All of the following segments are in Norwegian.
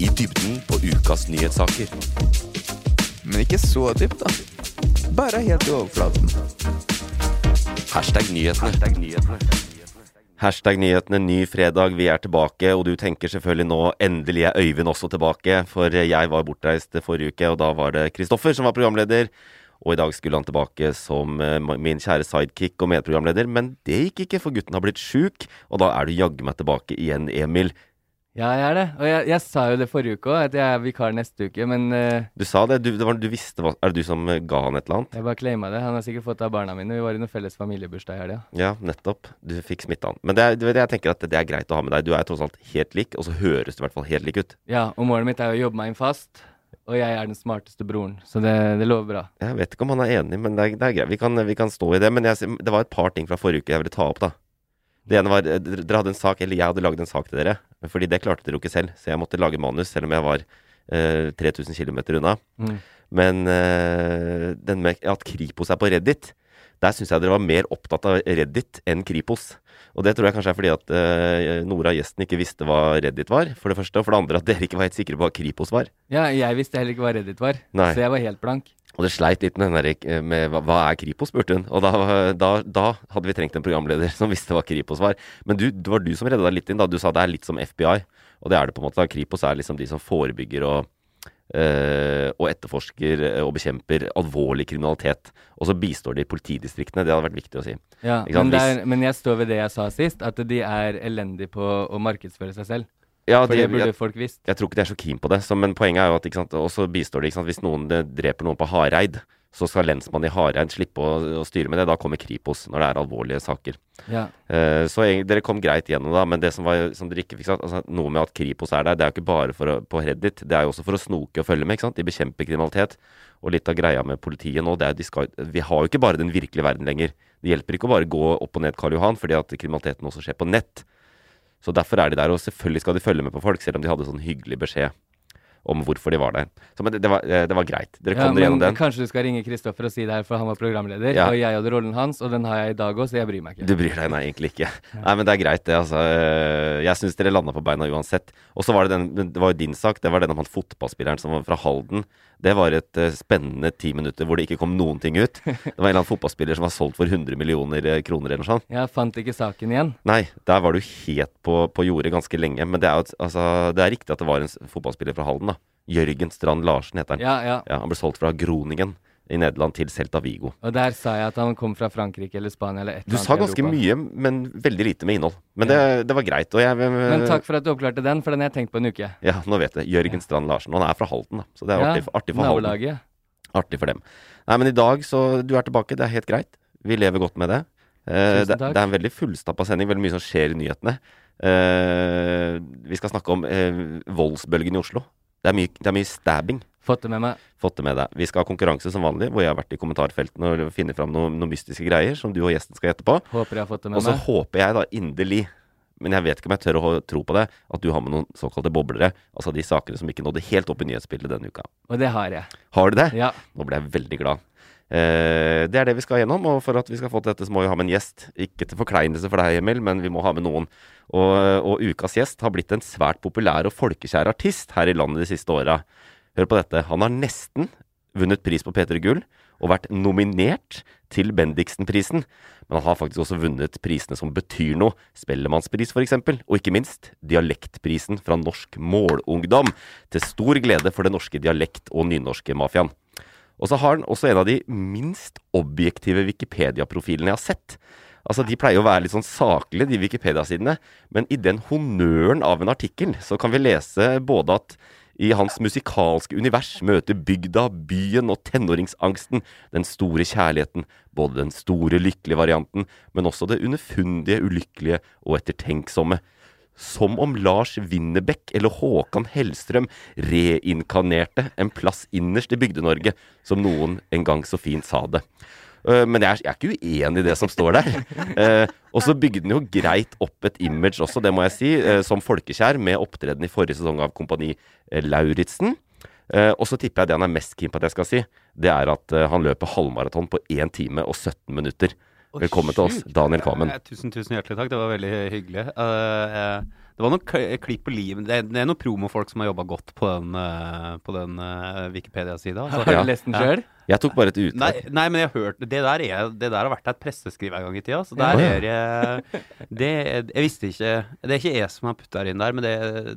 I dybden på ukas nyhetssaker. Men ikke så dypt, da. Bare helt i overflaten. Hashtag nyhetene. Hashtag nyhetene, ny fredag, vi er tilbake, og du tenker selvfølgelig nå endelig er Øyvind også tilbake, for jeg var bortreist forrige uke, og da var det Kristoffer som var programleder. Og i dag skulle han tilbake som eh, min kjære sidekick og medprogramleder, men det gikk ikke, for gutten har blitt sjuk, og da er du jaggu meg tilbake igjen, Emil. Ja, jeg er det. Og jeg, jeg sa jo det forrige uke òg, at jeg er vikar neste uke, men eh, Du sa det, du, det var, du visste hva Er det du som eh, ga han et eller annet? jeg bare claima det. Han har sikkert fått det av barna mine. Vi var i noen felles familiebursdag i helga. Ja, nettopp. Du fikk smitta han. Men det er, du vet, jeg tenker at det er greit å ha med deg. Du er tross alt helt lik, og så høres du i hvert fall helt lik ut. Ja, og målet mitt er å jobbe meg inn fast. Og jeg er den smarteste broren, så det, det lover bra. Jeg vet ikke om han er enig, men det er, det er greit. Vi kan, vi kan stå i det. Men jeg, det var et par ting fra forrige uke jeg ville ta opp, da. Det ene var eh, Dere hadde en sak, eller jeg hadde lagd en sak til dere. Fordi det klarte dere jo ikke selv, så jeg måtte lage manus, selv om jeg var eh, 3000 km unna. Mm. Men eh, den med at Kripos er på Reddit, der syns jeg dere var mer opptatt av Reddit enn Kripos. Og det tror jeg kanskje er fordi at uh, Nora, gjesten, ikke visste hva Reddit var, for det første. Og for det andre at dere ikke var helt sikre på hva Kripos var. Ja, jeg visste heller ikke hva Reddit var, Nei. så jeg var helt blank. Og det sleit litt med der, eh, med hva, hva er Kripos, spurte hun. Og da, da, da hadde vi trengt en programleder som visste hva Kripos var. Men du, det var du som redda deg litt inn, da. Du sa det er litt som FBI. Og det er det på en måte. da. Kripos er liksom de som forebygger og, eh, og etterforsker eh, og bekjemper alvorlig kriminalitet. Og så bistår de politidistriktene. Det hadde vært viktig å si. Ja, men, det er, men jeg står ved det jeg sa sist, at de er elendige på å markedsføre seg selv. Ja, For de- det burde jeg, folk visst. jeg tror ikke de er så keen på det. Så, men poenget er jo at sant, også bistår de. Sant? Hvis noen eh, dreper noen på Hareid, så skal lensmannen i Hareid slippe å, å styre med det. Da kommer Kripos når det er alvorlige saker. Ja. Uh, så jeg, dere kom greit gjennom da, men det som, var, som dere ikke fikk sagt, altså, noe med at Kripos er der, det er jo ikke bare for å, på Reddit, det er jo også for å snoke og følge med, ikke sant? De bekjemper kriminalitet. Og litt av greia med politiet nå, det er de skal, vi har jo ikke bare den virkelige verden lenger. Det hjelper ikke å bare gå opp og ned Karl Johan, fordi at kriminaliteten også skjer på nett. Så derfor er de der, og selvfølgelig skal de følge med på folk, selv om de hadde sånn hyggelig beskjed om hvorfor de var der. Så men det, det, var, eh, det var greit. Dere Ja, dere gjennom den. kanskje du skal ringe Kristoffer og si det her, for han var programleder. Ja. Og jeg hadde rollen hans, og den har jeg i dag òg, så jeg bryr meg ikke. Du bryr deg, nei, egentlig ikke. Nei, men det er greit, det. altså. Eh, Jeg syns dere landa på beina uansett. Og så var det den, det var jo din sak, det var den om han fotballspilleren som var fra Halden. Det var et uh, spennende ti minutter hvor det ikke kom noen ting ut. Det var en eller annen fotballspiller som var solgt for 100 millioner eh, kroner eller noe sånt. Jeg fant ikke saken igjen. Nei, der var du helt på, på jordet ganske lenge. Men det er jo altså, det er riktig at det var en fotballspiller fra Halden, da. Jørgen Strand Larsen heter han. Ja, ja. Ja, han ble solgt fra Groningen i Nederland til Celta Vigo. Og der sa jeg at han kom fra Frankrike eller Spania eller et Du eller annet sa ganske mye, men veldig lite med innhold. Men det, det var greit. Og jeg Men takk for at du oppklarte den, for den har jeg tenkt på en uke. Ja, nå vet jeg. Jørgen Strand Larsen. Han er fra Halden, da. Så det er Ja, artig, for- artig for Halden. Artig for dem. Nei, men i dag så Du er tilbake, det er helt greit. Vi lever godt med det. Eh, det, det er en veldig fullstappa sending, veldig mye som skjer i nyhetene. Eh, vi skal snakke om eh, voldsbølgen i Oslo. Det er mye, det er mye stabbing. Fått det med meg. Fått det med deg. Vi skal ha konkurranse som vanlig, hvor jeg har vært i kommentarfeltene og funnet fram noen, noe mystiske greier som du og gjesten skal gjette på. Håper jeg har fått det med meg. Og så håper jeg da inderlig, men jeg vet ikke om jeg tør å tro på det, at du har med noen såkalte boblere. Altså de sakene som ikke nådde helt opp i nyhetsbildet denne uka. Og det har jeg. Har du det? Ja. Nå ble jeg veldig glad. Eh, det er det vi skal gjennom, og for at vi skal få til dette, så må vi ha med en gjest. Ikke til forkleinelse for deg, Emil, men vi må ha med noen. Og, og ukas gjest har blitt en svært populær og folkekjær artist her i landet de siste åra. Hør på dette. Han har nesten vunnet pris på P3 Gull, og vært nominert til Bendiksen-prisen. Men han har faktisk også vunnet prisene som betyr noe. Spellemannspris, f.eks. Og ikke minst Dialektprisen fra Norsk Målungdom. Til stor glede for den norske dialekt- og nynorske mafiaen. Og så har han også en av de minst objektive Wikipedia-profilene jeg har sett. Altså, De pleier å være litt sånn saklige, de Wikipedia-sidene. Men i den honnøren av en artikkel så kan vi lese både at i hans musikalske univers møter bygda, byen og tenåringsangsten den store kjærligheten. Både den store, lykkelige varianten, men også det underfundige, ulykkelige og ettertenksomme. Som om Lars Winnerbäck eller Håkan Hellstrøm reinkarnerte en plass innerst i Bygde-Norge, som noen en gang så fint sa det. Øh, Men jeg er, jeg er ikke uenig i det som står der. Eh, og så bygde den jo greit opp et image også, det må jeg si, eh, som folkekjær, med opptreden i forrige sesong av Kompani eh, Lauritzen. Eh, og så tipper jeg det han er mest keen på at jeg skal si, det er at eh, han løper halvmaraton på 1 time og 17 minutter. Velkommen til oss, Daniel Kvammen. Eh, Tusen, tusen hjertelig takk. Det var veldig hyggelig. Uh, eh, det var noen kl- klipp på livet det, det er noen promofolk som har jobba godt på den, eh, på den eh, Wikipedia-sida. Har du lest den sjøl? Jeg tok bare et Nei, utdrag. nei, men jeg har hørt Det der, er, det der har vært et presseskriv en gang i tida. Så der Ja. er jeg det, Jeg visste ikke Det er ikke jeg som har putta det inn der, men det,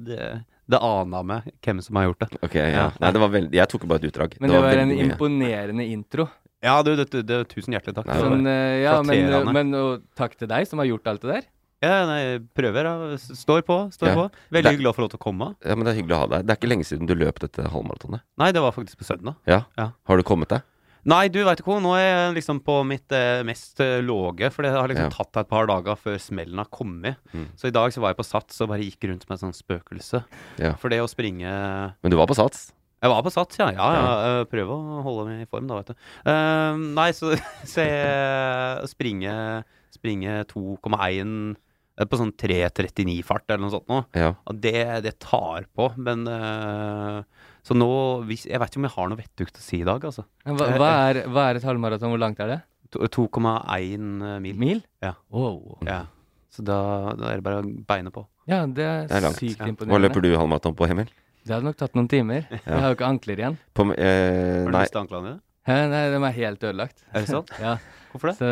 det, det ana meg hvem som har gjort det. Ok, ja. Ja. Nei, det var veldig Jeg tok bare et utdrag. Men det var en mye. imponerende intro. Ja, du, du, du, tusen hjertelig takk. Nei, Sånn, eh, ja, men, men og takk til deg som har gjort alt det der. Ja, nei, prøver. da. Står på. Står Ja. på. Veldig hyggelig å få lov til å komme. Ja, men Det er hyggelig å ha deg. Det er ikke lenge siden du løp dette halvmaratonet. Nei, det var faktisk på søndag. Ja. Ja. Har du kommet deg? Nei, du veit ikke hva, nå er jeg liksom på mitt eh, mest eh, låge, for det har liksom Ja. tatt et par dager før smellen har kommet. Mm. Så i dag så var jeg på Sats og bare gikk rundt med et sånt spøkelse. Ja. For det å springe Men du var på Sats? Jeg var på Sats, ja. ja, ja. eh, Prøve å holde meg i form, da, vet du. Uh, nei, så, så jeg springe, springe 2,1 eh, på sånn 3.39-fart eller noe sånt nå. Ja. Og det, det tar på, men uh, Så nå hvis, Jeg vet ikke om jeg har noe vettugt å si i dag, altså. Hva, hva, er, hva er et halvmaraton? Hvor langt er det? 2,1 mil. Mil? Ja. Wow. Ja. Så da, da er det bare å beine på. Ja, det er, Det er langt. sykt Ja. Hva løper du halvmaraton på, Emil? Det hadde nok tatt noen timer. Jeg har jo ikke ankler igjen. På, eh, Har du nei, mistet anklene dine? Nei, de er helt ødelagt. Er det sant? Ja. Hvorfor det? Så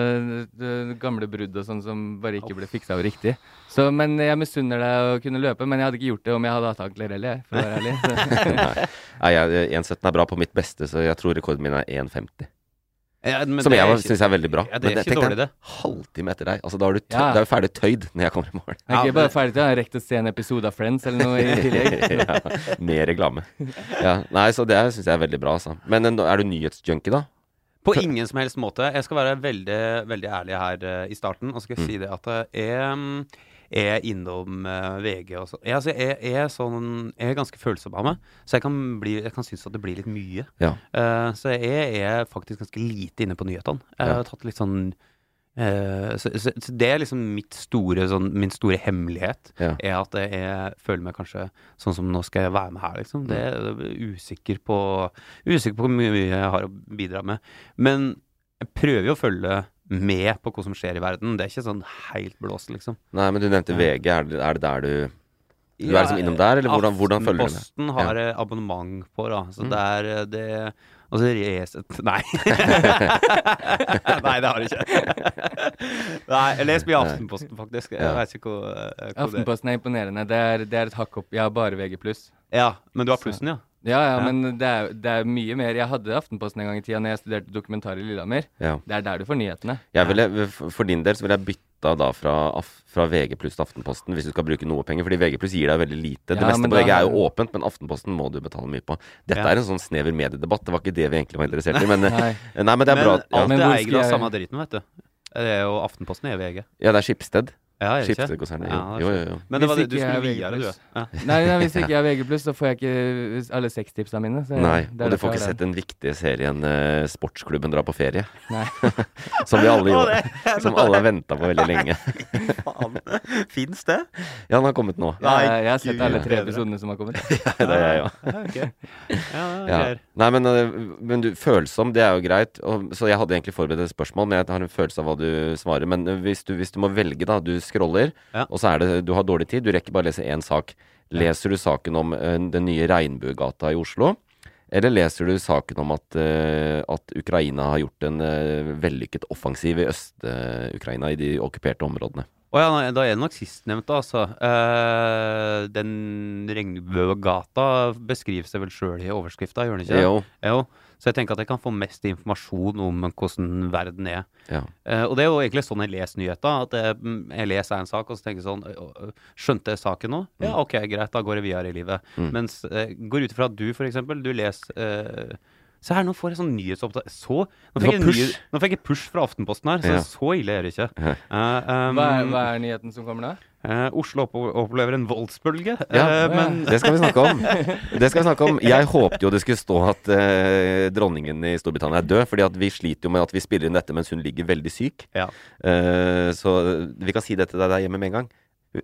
det, gamle brudd og sånn som bare ikke ble fiksa av riktig. Så, men jeg misunner deg å kunne løpe, men jeg hadde ikke gjort det om jeg hadde hatt ankler heller, for å være ærlig. Nei 1,17 er bra på mitt beste, så jeg tror rekorden min er 1,50. Ja, men Som det jeg ikke- syns er veldig bra. Ja, det er Men ikke tenk deg dårlig, det. en halvtime etter deg. Altså, da er du, tø Ja. er du ferdig tøyd når jeg kommer i morgen. Jeg er ikke bare ferdig til jeg har rekt å se en episode av Friends eller noe i tillegg. ja, med reklame. Ja, nei, så det syns jeg er veldig bra, altså. Men eh, er du nyhetsjunkie, da? På ingen som helst måte. Jeg skal være veldig, veldig ærlig her uh, i starten. Og skal Mm. si det at uh, jeg mm, er innom eh, VG og sånn. Jeg, altså, jeg, jeg, er sånn jeg er ganske følsom av meg, så jeg kan, bli, jeg kan synes at det blir litt mye. Ja. Uh, så jeg er faktisk ganske lite inne på nyhetene. Jeg har tatt litt sånn uh, så, så, så det er liksom mitt store, sånn, min store hemmelighet. Ja. Er at jeg føler meg kanskje sånn som nå skal jeg være med her, liksom. Det er usikker på Usikker på hvor mye jeg har å bidra med. Men jeg prøver jo å følge med på hva som skjer i verden. Det er ikke sånn helt blåst, liksom. Nei, men du nevnte VG. Er det, er det der du Du er liksom innom der, eller hvordan, hvordan følger du med? Aftenposten har ja. abonnement på, da. Så Mm. det er eh, det Og så Resett Nei. Nei, det har jeg ikke. Nei, jeg leser mye Aftenposten, faktisk. Jeg Ja. vet ikke hvor, eh, hvor Aftenposten er imponerende. Det er, det er et hakk opp. Jeg har bare VG+. Ja, men du har plussen, ja? Ja, ja, Ja. men det er, det er mye mer. Jeg hadde Aftenposten en gang i tida når jeg studerte dokumentar i Lillehammer. Ja. Det er der du får nyhetene. Jeg ville, for din del så ville jeg bytta da fra, fra VG pluss til Aftenposten, hvis du skal bruke noe penger. Fordi VG pluss gir deg veldig lite. Det meste på VG er jo åpent, men Aftenposten må du betale mye på. Dette Ja. er en sånn snever mediedebatt. Det var ikke det vi egentlig var interessert i. Men, eh, Nei. nei, men det er bra. Men Ja, alt Men er eid av samme driten, vet du. Det er jo Aftenposten er VG. ja det er Skipsted. Ja, er det ikke? Skipsted-konsernet. Ja, Jo, jo, jo. jo. Men det var det, du skulle er videre, du. Ja. Nei, nei, hvis ikke jeg er VG+, så får jeg ikke alle sextipsene mine. Så Nei, og du får ikke sett den viktige serien uh, Sportsklubben drar på ferie. Nei. Som vi alle gjorde. det- Som alle har venta på veldig lenge. Faen. Fins det? Ja, den har kommet nå. Nei, jeg har sett Gud, alle tre episodene som har kommet. ja, Det er jeg òg. Ja, ok. Ja, Ja. Nei, men, øh, men du, følsom, det er jo greit. Og, så jeg hadde egentlig forberedt et spørsmål, men jeg har en følelse av hva du svarer. Men øh, hvis du, hvis du må velge, da. Du scroller, Ja. og så er det Du har dårlig tid. Du rekker bare å lese én sak. Leser du saken om uh, den nye Regnbuegata i Oslo? Eller leser du saken om at, uh, at Ukraina har gjort en uh, vellykket offensiv i Øst-Ukraina, i de okkuperte områdene? Å ja, da er det nok sistnevnte, altså. Eh, den Regnbuegata beskriver seg vel sjøl i overskrifta, gjør den ikke? det? Jo. Jo. Så jeg tenker at jeg kan få mest informasjon om hvordan verden er. Ja. Uh, og det er jo egentlig sånn jeg leser nyheter. At jeg, mm, jeg leser en sak, og så tenker jeg sånn «Å, å, Skjønte jeg saken nå? Ja, ok, greit, da går jeg videre i livet. Mm. Mens uh, går ut ifra at du, for eksempel, du leser uh, Se her, nå får jeg sånn nyhetsopptak Så Nå fikk, jeg, nå fikk jeg push fra Aftenposten her, så Ja. så ille er det ikke. Eh, um, Hva er, hva er nyheten som kommer nå? Eh, Oslo opp opplever en voldsbølge. Ja, eh, men Det skal vi snakke om. Det skal vi snakke om. Jeg håpte jo det skulle stå at eh, dronningen i Storbritannia er død, fordi at vi sliter jo med at vi spiller inn dette mens hun ligger veldig syk. Ja. Eh, så vi kan si det til deg der hjemme med en gang.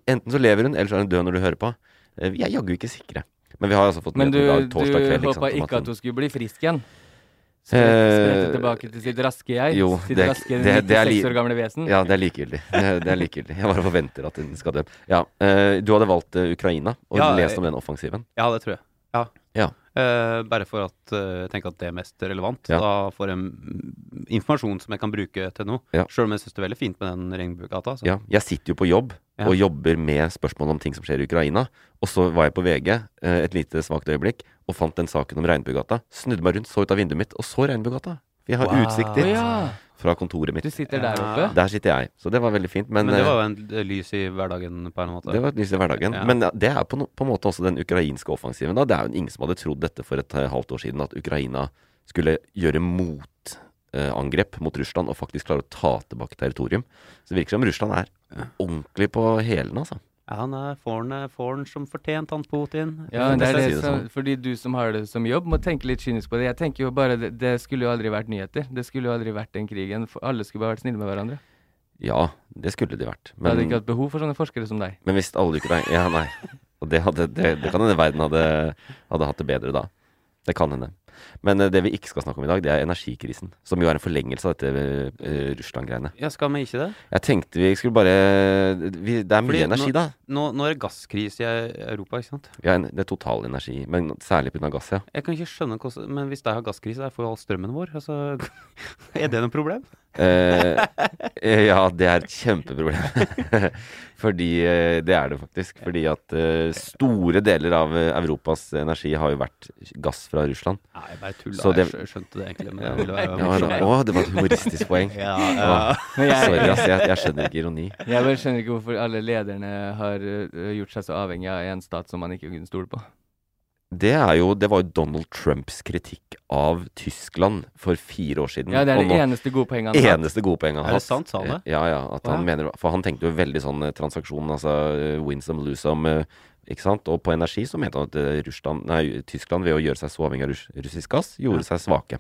Enten så lever hun, eller så er hun død når du hører på. Vi er jaggu ikke sikre. Men vi har altså fått Men du, dag, du torsdag kveld. ikke håpa sant, ikke at hun skulle bli frisk igjen? Eh, Sprette tilbake til sitt raske jeg? jo, sitt det- raske det- det er 96 li- år gamle vesen? Ja, det er likegyldig. Det er, det er likegyldig. Jeg bare forventer at den skal dø. Ja, eh, du hadde valgt eh, Ukraina og Ja, lest om den offensiven. Ja, det tror jeg. Ja. Ja. Eh, bare for at uh, jeg tenker at det er mest relevant. Ja. Da får jeg informasjon som jeg kan bruke til noe. Ja. Sjøl om jeg syns det er veldig fint med den regnbuegata. Ja, jeg sitter jo på jobb Ja. og jobber med spørsmål om ting som skjer i Ukraina. Og så var jeg på VG uh, et lite svakt øyeblikk og fant den saken om Regnbuegata. Snudde meg rundt, så ut av vinduet mitt og så Regnbuegata. Vi har Wow. utsikt dit ja! Fra kontoret mitt. Du sitter der oppe? Der sitter jeg. Så det var veldig fint. Men, Men det eh, var jo en eh, lys i hverdagen på en måte. det var et lys i hverdagen. Ja. Men det er på, no, på en måte også den ukrainske offensiven. Da. Det er jo ingen som hadde trodd dette for et eh, halvt år siden, at Ukraina skulle gjøre motangrep mot Russland og faktisk klare å ta tilbake territorium. Så det virker som Russland er ordentlig på hælene, altså. Ja, han er får han, eh, som fortjent, han Putin. Ja, det er det som, sånn. fordi du som har det som jobb, må tenke litt kynisk på det. Jeg tenker jo bare det, det skulle jo aldri vært nyheter. Det skulle jo aldri vært den krigen. Alle skulle bare vært snille med hverandre. Ja, det skulle de vært. Vi hadde ikke hatt behov for sånne forskere som deg. men hvis alle ikke Ja, nei. Og det, hadde, det, det kan hende verden hadde, hadde hatt det bedre da. Det kan hende. Men eh, det vi ikke skal snakke om i dag, det er energikrisen. Som jo er en forlengelse av dette eh, Russland-greiene. Ja, skal vi ikke det? Jeg tenkte vi skulle bare vi, Det er mye Fordi energi, nå- da. Nå, nå er det gasskrise i Europa, ikke sant? Ja, en, det er total energi, men særlig pga. gass, ja. Jeg kan ikke skjønne hvordan Men hvis de har gasskrise, der får jo all strømmen vår. Altså, er det noe problem? Eh, eh, ja, det er et kjempeproblem. Fordi eh, Det er det faktisk. Fordi at eh, store deler av eh, Europas energi har jo vært gass fra Russland. Nei, jeg bare tulla. Det- Jeg skjønte det egentlig. Men det ville være ja, da, å, det var et humoristisk poeng. Ja, ja. Sorry, ass. Jeg, jeg skjønner ikke ironi. jeg bare skjønner ikke hvorfor alle lederne har gjort seg så avhengig av en stat som man ikke kunne stole på. Det, er jo, det var jo Donald Trumps kritikk av Tyskland for fire år siden. Ja, det er det eneste gode poenget han har. eneste gode poenget han har Er det sant, sa han det? Ja, ja. At han Ja. mener, for han tenkte jo veldig sånn eh, transaksjon, altså eh, win some, lose some. eh, Ikke sant? Og på energi så mente han at Russland, nei, Tyskland ved å gjøre seg så avhengig av russ, russisk gass, gjorde seg svake.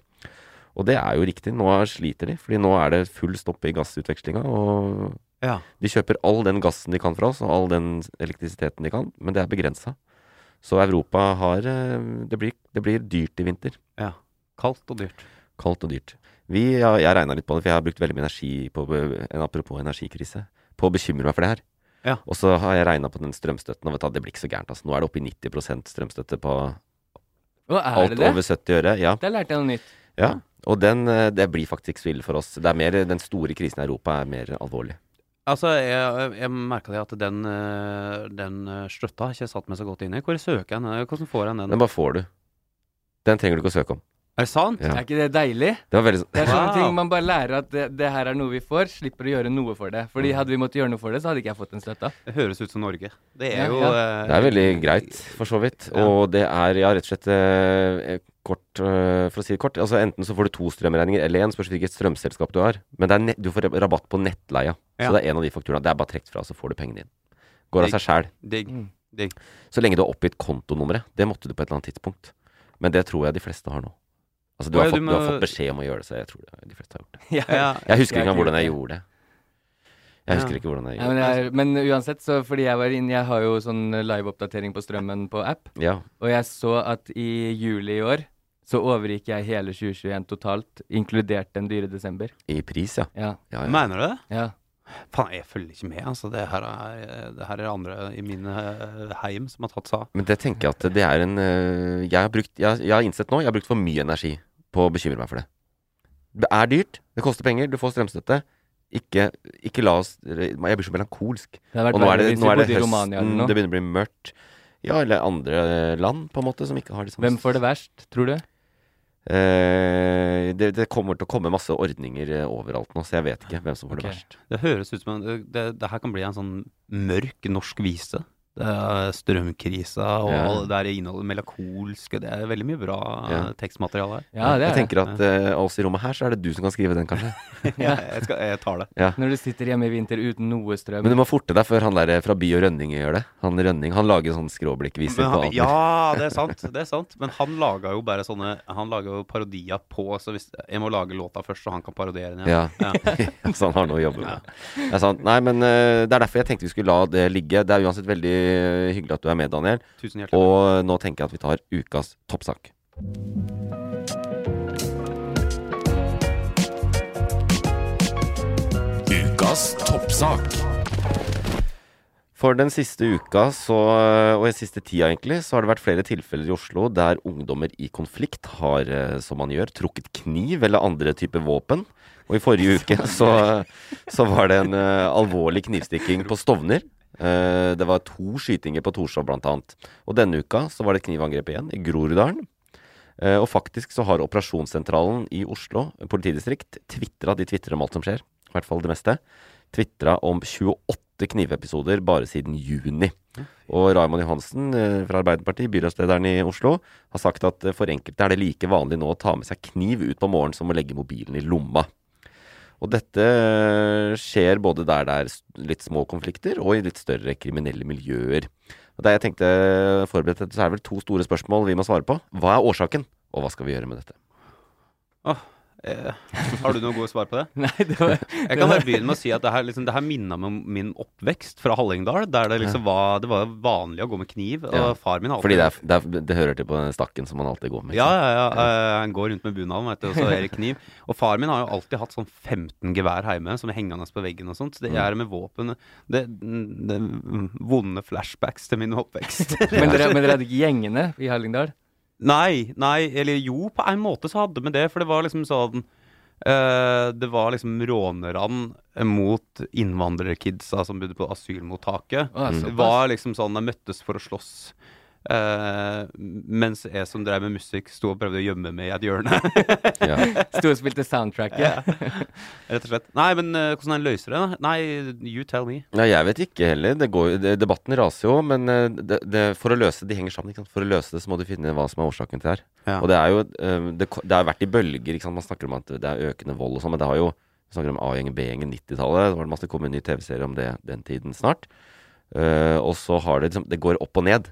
Og det er jo riktig. Nå sliter de, fordi nå er det full stopp i gassutvekslinga. Og ja. de kjøper all den gassen de kan fra oss, og all den elektrisiteten de kan, men det er begrensa. Så Europa har eh, det blir, det blir dyrt i vinter. ja. Kaldt og dyrt. Kaldt og dyrt. Vi, ja, jeg regna litt på det, for jeg har brukt veldig mye energi på en Apropos energikrise. På å bekymre meg for det her. Ja. Og så har jeg regna på den strømstøtten, og vet du, det blir ikke så gærent. Altså. Nå er det oppe i 90% strømstøtte på er alt det det? over 70 øre. Ja. Der lærte jeg noe nytt. ja. Og den, eh, det blir faktisk ikke så ille for oss. Det er mer, den store krisen i Europa er mer alvorlig. Altså, jeg, jeg merka at den, eh, den eh, støtta har ikke satt meg så godt inn i. Hvor søker jeg den? Hvordan får jeg den? Den bare får du. Den trenger du ikke å søke om. Er det sant? Ja. Er ikke det deilig? Det var veldig Det er sånne Wow. ting man bare lærer at det, det her er noe vi får, slipper å gjøre noe for det. Mm. Fordi hadde vi måttet gjøre noe for det, så hadde ikke jeg fått den støtta. Det høres ut som Norge. Det Ja, er jo ja. eh, Det er veldig greit, for så vidt. Og det er ja, rett og slett eh, kort, eh, for å si det kort. Altså Enten så får du to strømregninger eller én, spørs hvilket strømselskap du har. Men det er nett, du får rabatt på nettleia. Ja. Så det er en av de fakturene. Det er bare trukket fra, så får du pengene inn. Går av seg sjæl. Digg. Mm. Digg. Så lenge du har oppgitt kontonummeret. Det måtte du på et eller annet tidspunkt. Men det tror jeg de fleste har nå. Altså du har, fått, du har fått beskjed om å gjøre det, så jeg tror det, de fleste har gjort det. Ja. Ja. Jeg husker ikke engang hvordan jeg gjorde det. Jeg husker Ja. ikke hvordan jeg gjorde men, det. det er, men uansett, så fordi jeg var inne Jeg har jo sånn live-oppdatering på strømmen på app, Ja. og jeg så at i juli i år så overgikk jeg hele 2021 totalt, inkludert den dyre desember. I pris, ja. Ja. ja, ja. Mener du det? ja. Faen, jeg følger ikke med, altså. Det her er, det her er andre i min eh, heim som har tatt seg av. Men det tenker jeg at det er en øh, Jeg har, brukt, jeg, jeg har innsett nå Jeg har brukt for mye energi på å bekymre meg for det. Det er dyrt. Det koster penger. Du får strømstøtte. Ikke, ikke la oss Jeg blir så melankolsk. Og nå er det, nå er det høsten, det begynner å bli mørkt. Ja, eller andre land, på en måte, som ikke har det samme Hvem får det verst, tror du? Eh, det, det kommer til å komme masse ordninger eh, overalt nå, så jeg vet ikke hvem som får okay. det verst. Det høres ut som det, det, det her kan bli en sånn mørk norsk vise. Strømkrisa, og Ja. det inneholdet melankolske Det er veldig mye bra Ja. tekstmateriale her. Ja, det jeg er tenker at eh, av oss i rommet her, så er det du som kan skrive den, kanskje. Ja. jeg, skal, jeg tar det. Når du sitter hjemme i vinter uten noe strøm. Men du må forte deg før han der fra By og Rønning gjør det. Han Rønning han lager sånn skråblikkviser på alt. ja, det er sant. Det er sant. Men han laga jo bare sånne Han laga jo parodier på, så hvis jeg må lage låta først, så han kan parodiere den. Ja. så han har noe å jobbe med. Det er sant. Nei, men eh, det er derfor jeg tenkte vi skulle la det ligge. Det er uansett veldig hyggelig at du er med, Daniel. Tusen hjertelig. Og nå tenker jeg at vi tar ukas toppsak. Ukas toppsak. For den siste uka, så, og den siste tida egentlig, så har det vært flere tilfeller i Oslo der ungdommer i konflikt har, eh, som man gjør, trukket kniv eller andre typer våpen. Og i forrige uke så, så var det en uh, alvorlig knivstikking på Stovner. Eh, det var to skytinger på Torshov blant annet. Og denne uka så var det et knivangrep igjen i Groruddalen. Eh, og faktisk så har operasjonssentralen i Oslo politidistrikt tvitra, de tvitrer om alt som skjer, i hvert fall det meste, tvitra om 28 knivepisoder bare siden juni. Og Raymond Johansen eh, fra Arbeiderpartiet, byrådslederen i Oslo, har sagt at for enkelte er det like vanlig nå å ta med seg kniv ut på morgenen som å legge mobilen i lomma. Og dette eh, skjer både der det er litt små konflikter, og i litt større kriminelle miljøer. Og Der jeg tenkte forberedt dette, så er det vel to store spørsmål vi må svare på. Hva er årsaken, og hva skal vi gjøre med dette? Eh, har du noen gode svar på det? Nei, det var Jeg kan bare begynne med å si at det her, liksom, det her minna meg om min oppvekst fra Hallingdal. Der det liksom var Det var vanlig å gå med kniv. Og Ja. far min har alltid Fordi det, er, det, er, det hører til på den stakken som man alltid går med. ikke Ja, sant? ja, ja. eh, han går rundt med bunaden, vet du, og så er det kniv. Og far min har jo alltid hatt sånn 15 gevær hjemme som er hengende på veggen og sånt. Så det Mm. er med våpen Det, det er vonde flashbacks til min oppvekst. Men dere, men dere hadde ikke gjengene i Hallingdal? Nei, nei, eller jo, på en måte så hadde vi det, for det var liksom sånn uh, Det var liksom rånerne mot innvandrerkidsa som bodde på asylmottaket. Det var liksom sånn de møttes for å slåss. Eh, mens jeg som drev med musikk, sto og prøvde å gjemme meg i et hjørne. Ja. Sto og spilte soundtracket. Rett og slett. Nei, men uh, hvordan han løser det? da? Nei, you tell me. Nei, jeg vet ikke heller. Det går, det, debatten raser jo, men uh, det, det, for å løse det, De henger sammen. Ikke sant? For å løse det så må du finne hva som er årsaken til det her. Ja. Og det er jo det, det har vært i bølger. Ikke sant? Man snakker om at det er økende vold og sånn, men det har jo vi snakker om A-gjengen, B-gjengen, 90-tallet. Det var masse kommet en ny TV-serie om det den tiden snart. Eh, og så har det liksom Det går opp og ned.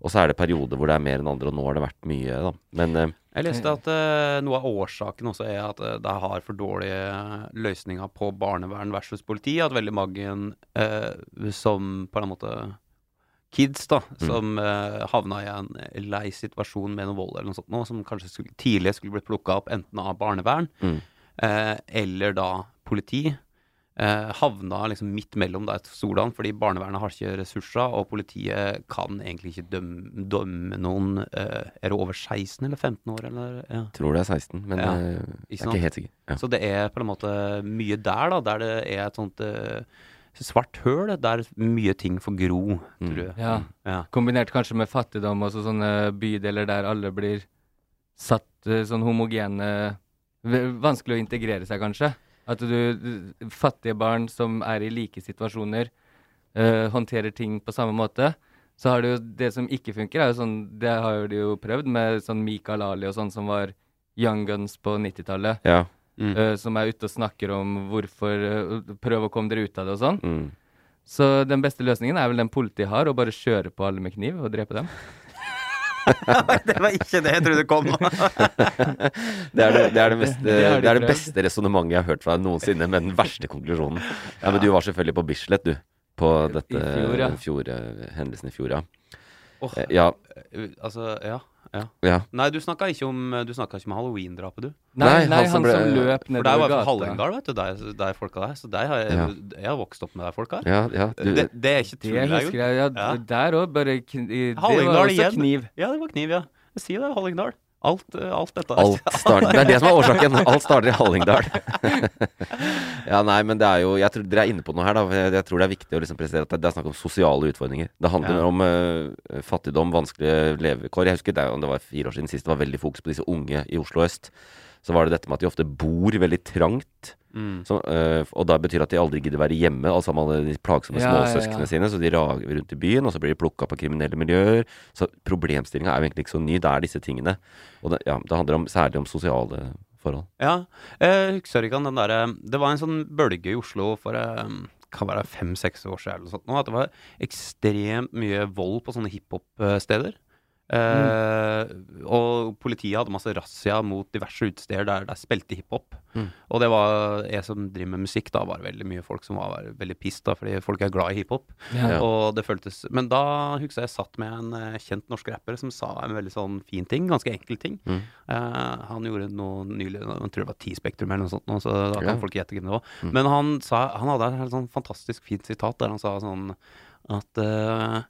Og så er det perioder hvor det er mer enn andre, og nå har det vært mye, da. Men eh, Jeg leste at eh, noe av årsaken også er at uh, det har for dårlige løsninger på barnevern versus politi. At veldig mange eh, som på en måte Kids, da, som uh, havna i en lei situasjon med noe vold eller noe sånt, nå, som kanskje skulle, tidligere skulle blitt plukka opp enten av barnevern Mm. eh, eller da politi. Eh, havna liksom midt mellom da, et stolene, fordi barnevernet har ikke ressurser, og politiet kan egentlig ikke dømme, dømme noen eh, Er det over 16 eller 15 år, eller? Ja. tror det er 16. Men Ja, eh, jeg er ikke helt sikker. Ja. Så det er på en måte mye der, da, der det er et sånt eh, svart høl, der mye ting får gro, Mm. tror jeg. Ja. Ja. Kombinert kanskje med fattigdom og så sånne bydeler der alle blir satt eh, sånn homogene Vanskelig å integrere seg, kanskje. At du, Fattige barn som er i like situasjoner, uh, håndterer ting på samme måte. Så har du jo det som ikke funker, er jo sånn Det har de jo prøvd med sånn Mikael Ali og sånn som var Young Guns på 90-tallet. Ja. Mm. Uh, som er ute og snakker om hvorfor uh, Prøv å komme dere ut av det og sånn. Mm. Så den beste løsningen er vel den politiet har, å bare kjøre på alle med kniv og drepe dem. det var ikke det jeg trodde kom. Det er det, det, er det, mest, det, Det er det beste resonnementet jeg har hørt fra deg noensinne, med den verste konklusjonen. Ja, Men du var selvfølgelig på Bislett, du. På dette I fjor, ja. fjor, eh, hendelsen i fjor, ja. Eh, Ja, altså, ja. Ja. Nei, du snakka ikke om Du ikke om halloween-drapet, du. Nei, Nei, nei, han han som løp nedover løp For der jeg gata. fra Hallingdal, vet du. Der, der folka der. Så der har jeg, Ja. jeg har vokst opp med de folka. Ja, ja. Du, det, det er ikke Det jeg husker jeg. Ja, Ja. Der òg, bare kn Det var også igjen. kniv. Ja, det var kniv, ja. Si det, Hallingdal. Alt, eh, alt dette. Alt starter, det er det som er årsaken. Alt starter i Hallingdal. ja, nei, men det er jo jeg tror Dere er inne på noe her. da Jeg, tror det er viktig å liksom presisere at det, er snakk om sosiale utfordringer. Det handler Ja. om uh, fattigdom, vanskelige levekår. Jeg husker det, det var fire år siden sist det var veldig fokus på disse unge i Oslo øst. Så var det dette med at de ofte bor veldig trangt. Mm. Så, øh, og da betyr det at de aldri gidder være hjemme, altså med alle de plagsomme Ja, ja, småsøsknene ja. sine. Så de rager rundt i byen, og så blir de plukka på kriminelle miljøer. Så problemstillinga er jo egentlig ikke så ny. Det er disse tingene. Og det, ja, det handler om, særlig om sosiale forhold. Ja. Eh, husker ikke den derre Det var en sånn bølge i Oslo for eh, kan være fem-seks år siden eller noe sånt, at det var ekstremt mye vold på sånne hiphop-steder. Eh, Og politiet hadde masse razzia mot diverse utesteder der de spilte hiphop. Mm. Og det var jeg som driver med musikk, da var det veldig mye folk som var veldig pissed, da, fordi folk er glad i hiphop. Ja. Og det føltes Men da husker jeg jeg satt med en eh, kjent norsk rapper som sa en veldig sånn fin ting, ganske enkel ting. Mm. Uh, han gjorde noe nylig, jeg tror det var T-Spektrum eller noe sånt, så da kan Ja. folk gjette hvem det var. Mm. Men han, sa, han hadde et helt sånn fantastisk fint sitat der han sa sånn at eh,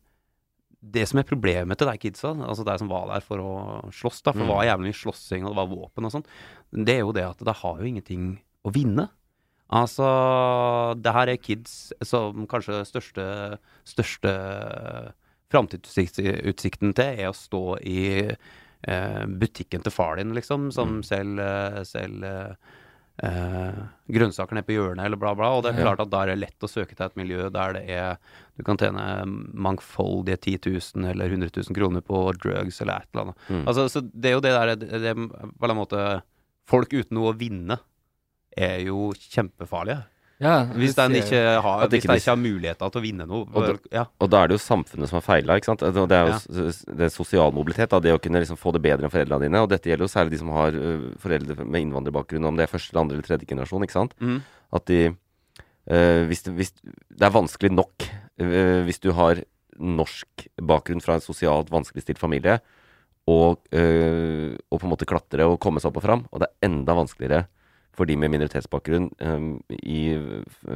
det som er problemet til de kidsa, altså de som var der for å slåss, da, for det Mm. var jævlig mye slåssing og det var våpen og sånn, det er jo det at de har jo ingenting å vinne. Altså, det her er kids som kanskje største, største framtidsutsikten til er å stå i eh, butikken til far din, liksom, som Mm. selger selv, eh, grønnsaker nede på hjørnet, eller bla, bla. Og det er klart at da er det lett å søke til et miljø der det er Du kan tjene mangfoldige 10 000 eller 100 000 kroner på drugs eller et eller annet. Mm. Altså, så det er jo det der det, det, På en måte Folk uten noe å vinne er jo kjempefarlige. Ja, Hvis du de ikke har, hvis ikke de ikke har muligheter til å vinne noe. Og da, ja. Og da er det jo samfunnet som har feila, Det er jo Ja. det er sosial mobilitet, da, det å kunne liksom få det bedre enn foreldrene dine. Og dette gjelder jo særlig de som har ø, foreldre med innvandrerbakgrunn, om det er første, andre eller tredje generasjon, ikke sant. Mm. At de ø, hvis, hvis Det er vanskelig nok ø, hvis du har norsk bakgrunn fra en sosialt vanskeligstilt familie, og, ø, og på en måte klatre og komme seg opp og fram. Og det er enda vanskeligere for de med minoritetsbakgrunn ø, i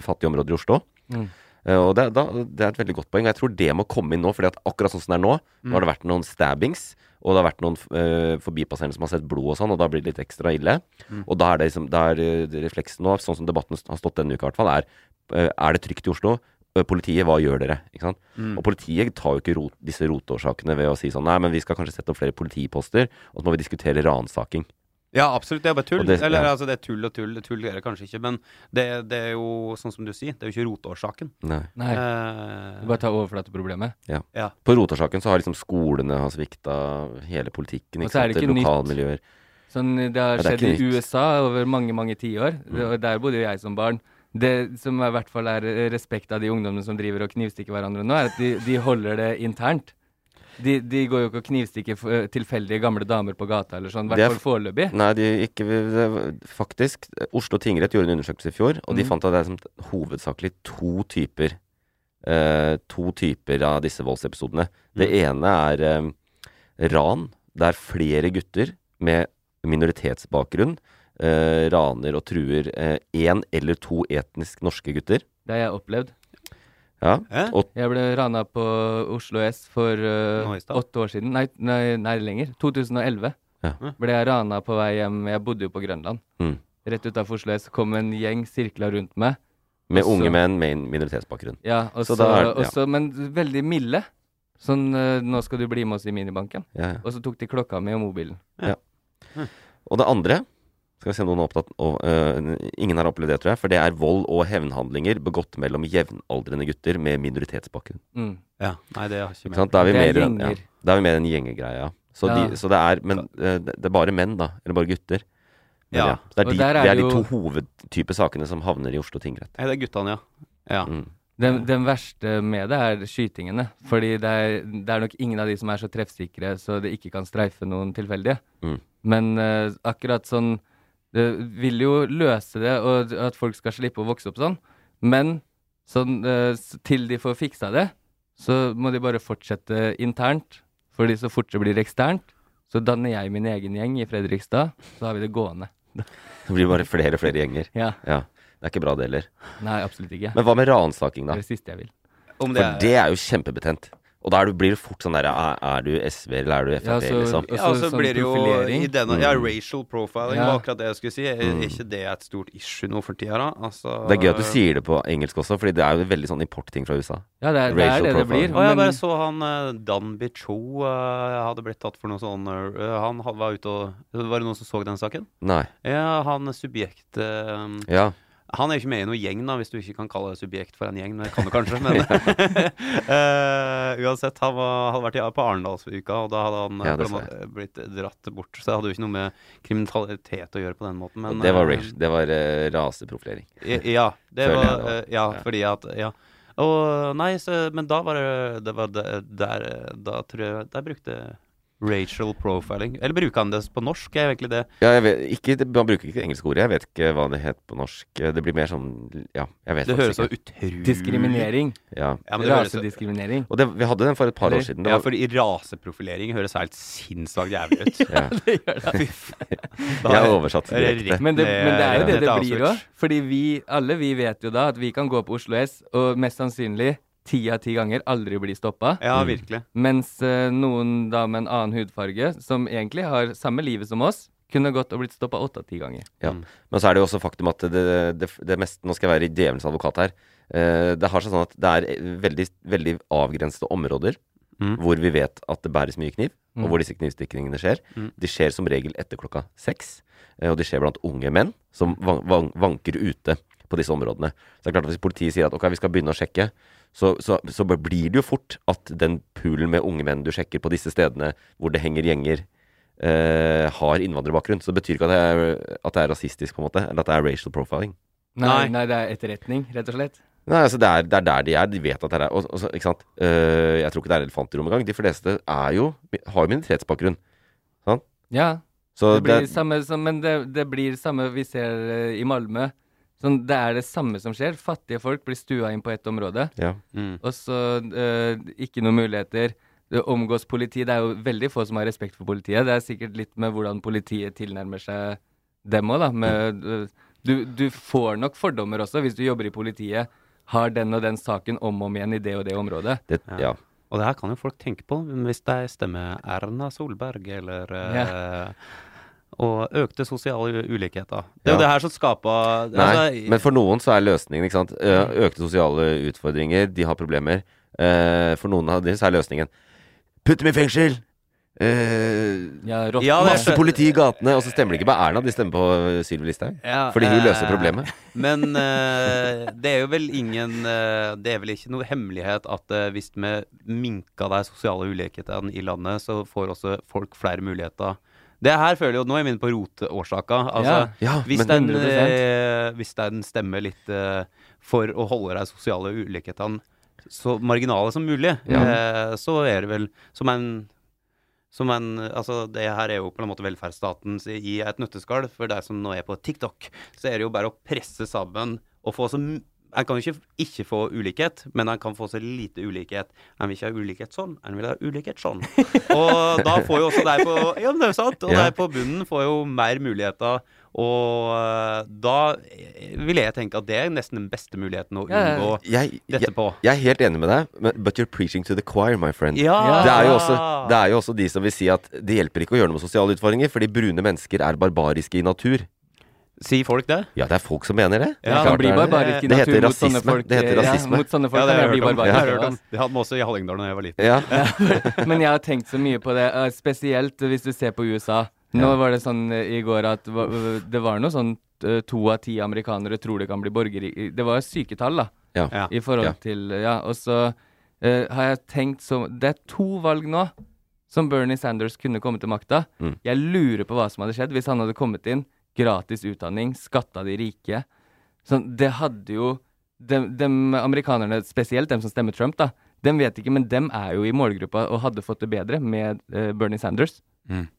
fattige områder i Oslo. Mm. Eh, og det, da, det er et veldig godt poeng. og Jeg tror det må komme inn nå. fordi at akkurat sånn som det er nå, nå har det vært noen stabbings, og det har vært noen uh, forbipasserende som har sett blod og sånn, og da blir det litt ekstra ille. Og da er det liksom, da er eh, refleksen nå, sånn som debatten har stått denne uka i hvert fall, er uh, er det trygt i Oslo? Politiet, hva gjør dere? Ikke sant? Mm. Og politiet tar jo ikke rot, disse roteårsakene ved å si sånn Nei, men vi skal kanskje sette opp flere politiposter, og så må vi diskutere ransaking. Ja, absolutt. Det er bare tull. Og det- Eller ja. altså, det er tull og tull. Tull er det kanskje ikke, men det, det er jo sånn som du sier, det er jo ikke roteårsaken. Nei. Nei, Eh, bare tar overflateproblemet. ja. På roteårsaken så har liksom skolene har svikta, hele politikken, ikke sant. Lokalmiljøer. Sånn, det har Ja, det skjedd i. USA over mange, mange tiår. Mm. Der bodde jo jeg som barn. Det som i hvert fall er respekt av de ungdommene som driver og knivstikker hverandre nå, er at de, de holder det internt. De, de går jo ikke og knivstikker eh, tilfeldige gamle damer på gata eller sånn, i er hvert fall foreløpig. Nei, de ikke Faktisk, Oslo tingrett gjorde en undersøkelse i fjor, og de Mhm. fant at det er som hovedsakelig to typer eh, To typer av disse voldsepisodene. Det ene er eh, ran, der flere gutter med minoritetsbakgrunn eh, raner og truer én eller to etnisk norske gutter. Det har jeg opplevd. Ja, Eh? og Jeg ble rana på Oslo S for eh, Nå i stad? åtte år siden. Nei, nei, nei lenger. 2011 Ja. ble jeg rana på vei hjem. Jeg bodde jo på Grønland. Mm. Rett utafor Oslo S kom en gjeng sirkla rundt meg. med unge menn med minoritetsbakgrunn. Ja, og Så så, da er- og så- men veldig milde. Sånn eh, 'Nå skal du bli med oss i minibanken'. Ja, ja. Og så tok de klokka mi og mobilen. Og det andre skal vi se om noen er opptatt og, uh, Ingen har opplevd det, tror jeg. For det er vold og hevnhandlinger begått mellom jevnaldrende gutter med minoritetsbakgrunn. Mm. ja. Nei, det har ikke med. Da er vi Det er mer ja, da er vi mer en gjengegreie. Så, Ja. de, så det er Men uh, det er bare menn, da. Eller bare gutter. Men, Ja. ja. Det er, de, er det er de jo- to hovedtype sakene som havner i Oslo tingrett. Nei, det er guttene, ja. ja. Mm. Den, den verste med det er skytingene. Fordi det er, det er nok ingen av de som er så treffsikre så det ikke kan streife noen tilfeldige. Mm. Men uh, akkurat sånn Det vil jo løse det, og at folk skal slippe å vokse opp sånn. Men sånn, eh, til de får fiksa det, så må de bare fortsette internt. Fordi så fort det blir eksternt, Så danner jeg min egen gjeng i Fredrikstad, så har vi det gående. Det blir bare flere og flere gjenger. Ja. Ja. Det er ikke bra, det heller. Nei, absolutt ikke. Men hva med ransaking, da? Det er det siste jeg vil. Om For det er jo kjempebetent. Og da blir det fort sånn derre er, er du SV eller er du Frp, Ja, så- liksom? Ja, og så sånn blir det jo i denne, Ja, Mm. racial profiling Ja. var akkurat det jeg skulle si. Er er ikke det et stort issue nå for tida, da? Altså Det er gøy at du sier det på engelsk også, Fordi det er jo veldig sånn importting fra USA. Ja, det er det, er det, det profiling. blir. Og jeg bare så han eh, Dan Bicho eh, hadde blitt tatt for noe sånn eh, Han var ute og Var det noen som så den saken? Nei. Ja, han subjekt eh, Ja. Han er jo ikke med i noe gjeng, da, hvis du ikke kan kalle det subjekt for en gjeng. Men det kan du kanskje. Men uh, uansett, han var, hadde vært i, på Arendalsuka, og da hadde han eh, Ja, måte blitt dratt bort. Så det hadde jo ikke noe med kriminalitet å gjøre på den måten. Men, det var, uh, det var uh, raseprofilering. Ja, det var eh, Ja, Ja. fordi at Ja. Og nei, så, men da var det, det var det, der Da tror jeg Der brukte racial profiling Eller bruker han det på norsk? Er egentlig det Ja, jeg vet, ikke, man bruker ikke det engelske ordet. Jeg vet ikke hva det het på norsk. Det blir mer sånn Ja, jeg vet Det høres så utrolig Diskriminering. Ja. Ja, men det Rasediskriminering. Og det, vi hadde den for et par år siden. Det ja, for fordi raseprofilering høres helt sinnssvakt jævlig ut. ja. Fy faen. det. Jeg har oversatt er det direkte. Men det, men det er jo det ned det blir òg. Fordi vi, alle vi vet jo da at vi kan gå på Oslo S og mest sannsynlig ti av ti ganger aldri bli stoppa. Ja, Mm. virkelig. Mens uh, noen da med en annen hudfarge, som egentlig har samme livet som oss, kunne gått og blitt stoppa åtte av ti ganger. Ja. Mm. Men så er det jo også faktum at det, det, det meste Nå skal jeg være djevelens advokat her. Uh, det har seg sånn at det er veldig, veldig avgrensede områder Mm. hvor vi vet at det bæres mye kniv, Mm. og hvor disse knivstikkingene skjer. Mm. De skjer som regel etter klokka seks, uh, og de skjer blant unge menn som van van vanker ute på disse områdene. Så det er klart at Hvis politiet sier at ok, vi skal begynne å sjekke, så, så, så blir det jo fort at den poolen med unge menn du sjekker på disse stedene hvor det henger gjenger, eh, har innvandrerbakgrunn. Så det betyr ikke at det, er, at det er rasistisk, på en måte, eller at det er racial profiling. Nei, Nei. det er etterretning, rett og slett. Nei, altså det er, det er der de er. De vet at det er og, og så, Ikke sant. Uh, jeg tror ikke det er elefant i rommet engang. De fleste er jo, har jo minoritetsbakgrunn. Ja, Så det blir det, samme som, men det, det blir samme vi ser uh, i Malmö. Sånn, det er det samme som skjer. Fattige folk blir stua inn på ett område, ja. Mm. og så uh, ikke noen muligheter. Det omgås politi. Det er jo veldig få som har respekt for politiet. Det er sikkert litt med hvordan politiet tilnærmer seg dem òg, da. Med, eh, du, du får nok fordommer også hvis du jobber i politiet. Har den og den saken om og om igjen i det og det området. Det, Ja. ja. Og det her kan jo folk tenke på hvis de stemmer Erna Solberg eller eh, Og økte sosiale ulikheter. Det er Ja. jo det her som skaper Nei, altså, men for noen så er løsningen ikke sant? Eh, økte sosiale utfordringer, de har problemer. Eh, for noen av dem så er løsningen Putt dem i fengsel! Uh, Ja, rått- Ja, masse politi i gatene. Og så stemmer de ikke på Erna, de stemmer på Sylvi Listhaug. Ja, Fordi hun løser problemet. Men uh, det er jo vel ingen uh, Det er vel ikke noe hemmelighet at hvis vi minker de sosiale ulikhetene i landet, så får også folk flere muligheter. Det her føler jeg jo Nå er vi inne på roteårsaka. Altså, Ja. Ja, hvis, den, 100%. eh, hvis den stemmer litt eh, for å holde de sosiale ulikhetene så marginale som mulig, Ja. eh, så er det vel som en som en, altså Det her er jo på en måte velferdsstaten i et nøtteskall. For deg som nå er på TikTok, så er det jo bare å presse sammen og få så En kan jo ikke ikke få ulikhet, men en kan få så lite ulikhet. En vil ikke ha ulikhet sånn, en vil ha ulikhet sånn. Og da får jo også de på Ja, men det er jo sant. Og Ja. de på bunnen får jo mer muligheter. Og eh, da vil jeg tenke at det er nesten den beste muligheten å unngå jeg, dette på. jeg er helt enig med deg, men, but you're preaching to the choir, my friend. Ja! Det er, jo også, det er jo også de som vil si at det hjelper ikke å gjøre noe med sosiale utfordringer, fordi brune mennesker er barbariske i natur. Sier folk det? Ja, det er folk som mener det. Ja, det, blir det bare ikke Det heter mot rasisme. sånne folk. Det heter rasisme. Ja, mot sånne folk Ja, det har jeg hørt om. Det har hørt om. Det hadde vi også i Hallingdal da jeg var liten. Ja. Men jeg har tenkt så mye på det, spesielt hvis du ser på USA. Nå Ja. var det sånn eh, i går at det var noe sånn eh, to av ti amerikanere tror det kan bli borgere Det var syke tall, da, Ja. Ja. i forhold Ja. til Ja, og så uh, har jeg tenkt så Det er to valg nå som Bernie Sanders kunne komme til makta. Mm. Jeg lurer på hva som hadde skjedd hvis han hadde kommet inn. Gratis utdanning, skatta de rike. Sånn, det hadde jo de, de, amerikanerne, spesielt dem som stemmer Trump, da, dem vet ikke, men dem er jo i målgruppa og hadde fått det bedre med eh, Bernie Sanders. og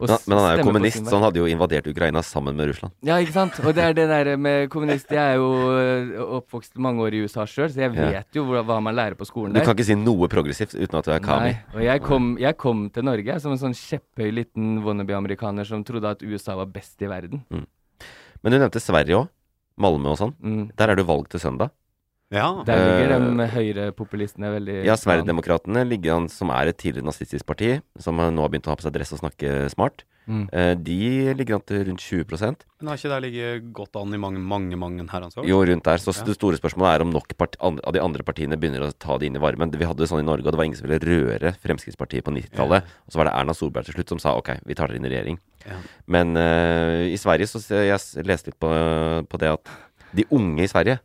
Men, men han er jo kommunist, så han hadde jo invadert Ukraina sammen med Russland. Ja, ikke sant? Og det er det der med kommunist Jeg er jo øh, oppvokst mange år i USA sjøl, så jeg Ja. vet jo hva, man lærer på skolen der. Du kan ikke si noe progressivt uten at du er Kami. Nei, og jeg kom, jeg kom til Norge som en sånn kjepphøy liten wannabe-amerikaner som trodde at USA var best i verden. Men du nevnte Sverige òg. Malmö og sånn. Mm. Der er det jo valg til søndag. Ja. Der ligger Eh, de høyrepopulistene veldig Ja, Sverigedemokraterna ligger an, som er et tidligere nazistisk parti, som nå har begynt å ha på seg dress og snakke smart. Mm. Eh, De ligger an til rundt 20 Men har ikke det ligget godt an i mange, mange mange herrens år? Jo, rundt der. Så Ja. det store spørsmålet er om nok av de andre partiene begynner å ta det inn i varmen. Vi hadde det sånn i Norge, og det var ingen som ville røre Fremskrittspartiet på 90-tallet. Og så var det Erna Solberg til slutt som sa ok, vi tar dere inn i regjering. Ja. Men uh, i Sverige så jeg leste litt på, på det at de unge i Sverige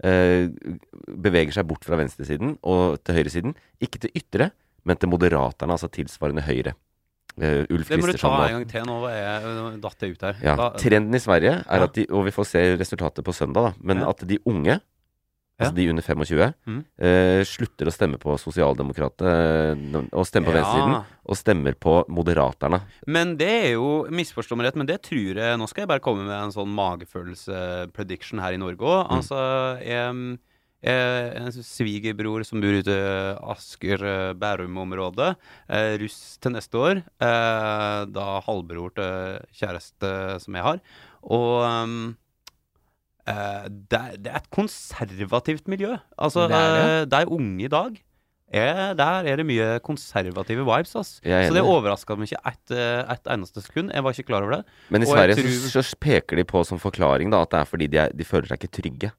beveger seg bort fra venstresiden og til høyresiden. Ikke til ytre, men til Moderaterne, altså tilsvarende høyre. Uh, Ulf Det må du ta en gang til. Nå datt jeg ut her. ja, Da- Trenden i Sverige er Ja. at de, og vi får se resultatet på søndag, da, men Ja. at de unge, altså de under 25, mm. eh, slutter å stemme på sosialdemokratene og stemmer på Ja. venstresiden, og stemmer på Moderaterne. Men det er jo Misforstå meg rett, men det tror jeg Nå skal jeg bare komme med en sånn magefølelse-prediction her i Norge òg. Mm. Altså jeg, eh, En svigerbror som bor ute i Asker, eh. Eh, russ til neste år. Eh, da halvbror til kjæreste som jeg har. Og eh, det, er, det er et konservativt miljø. Altså, Det er det. Det er unge i dag er, Der er det mye konservative vibes, ass. Så det overraska meg ikke ett et eneste sekund. Jeg var ikke klar over det. Men i Og Sverige tror- så, så peker de på som forklaring da, at det er fordi de, er, de føler seg ikke trygge.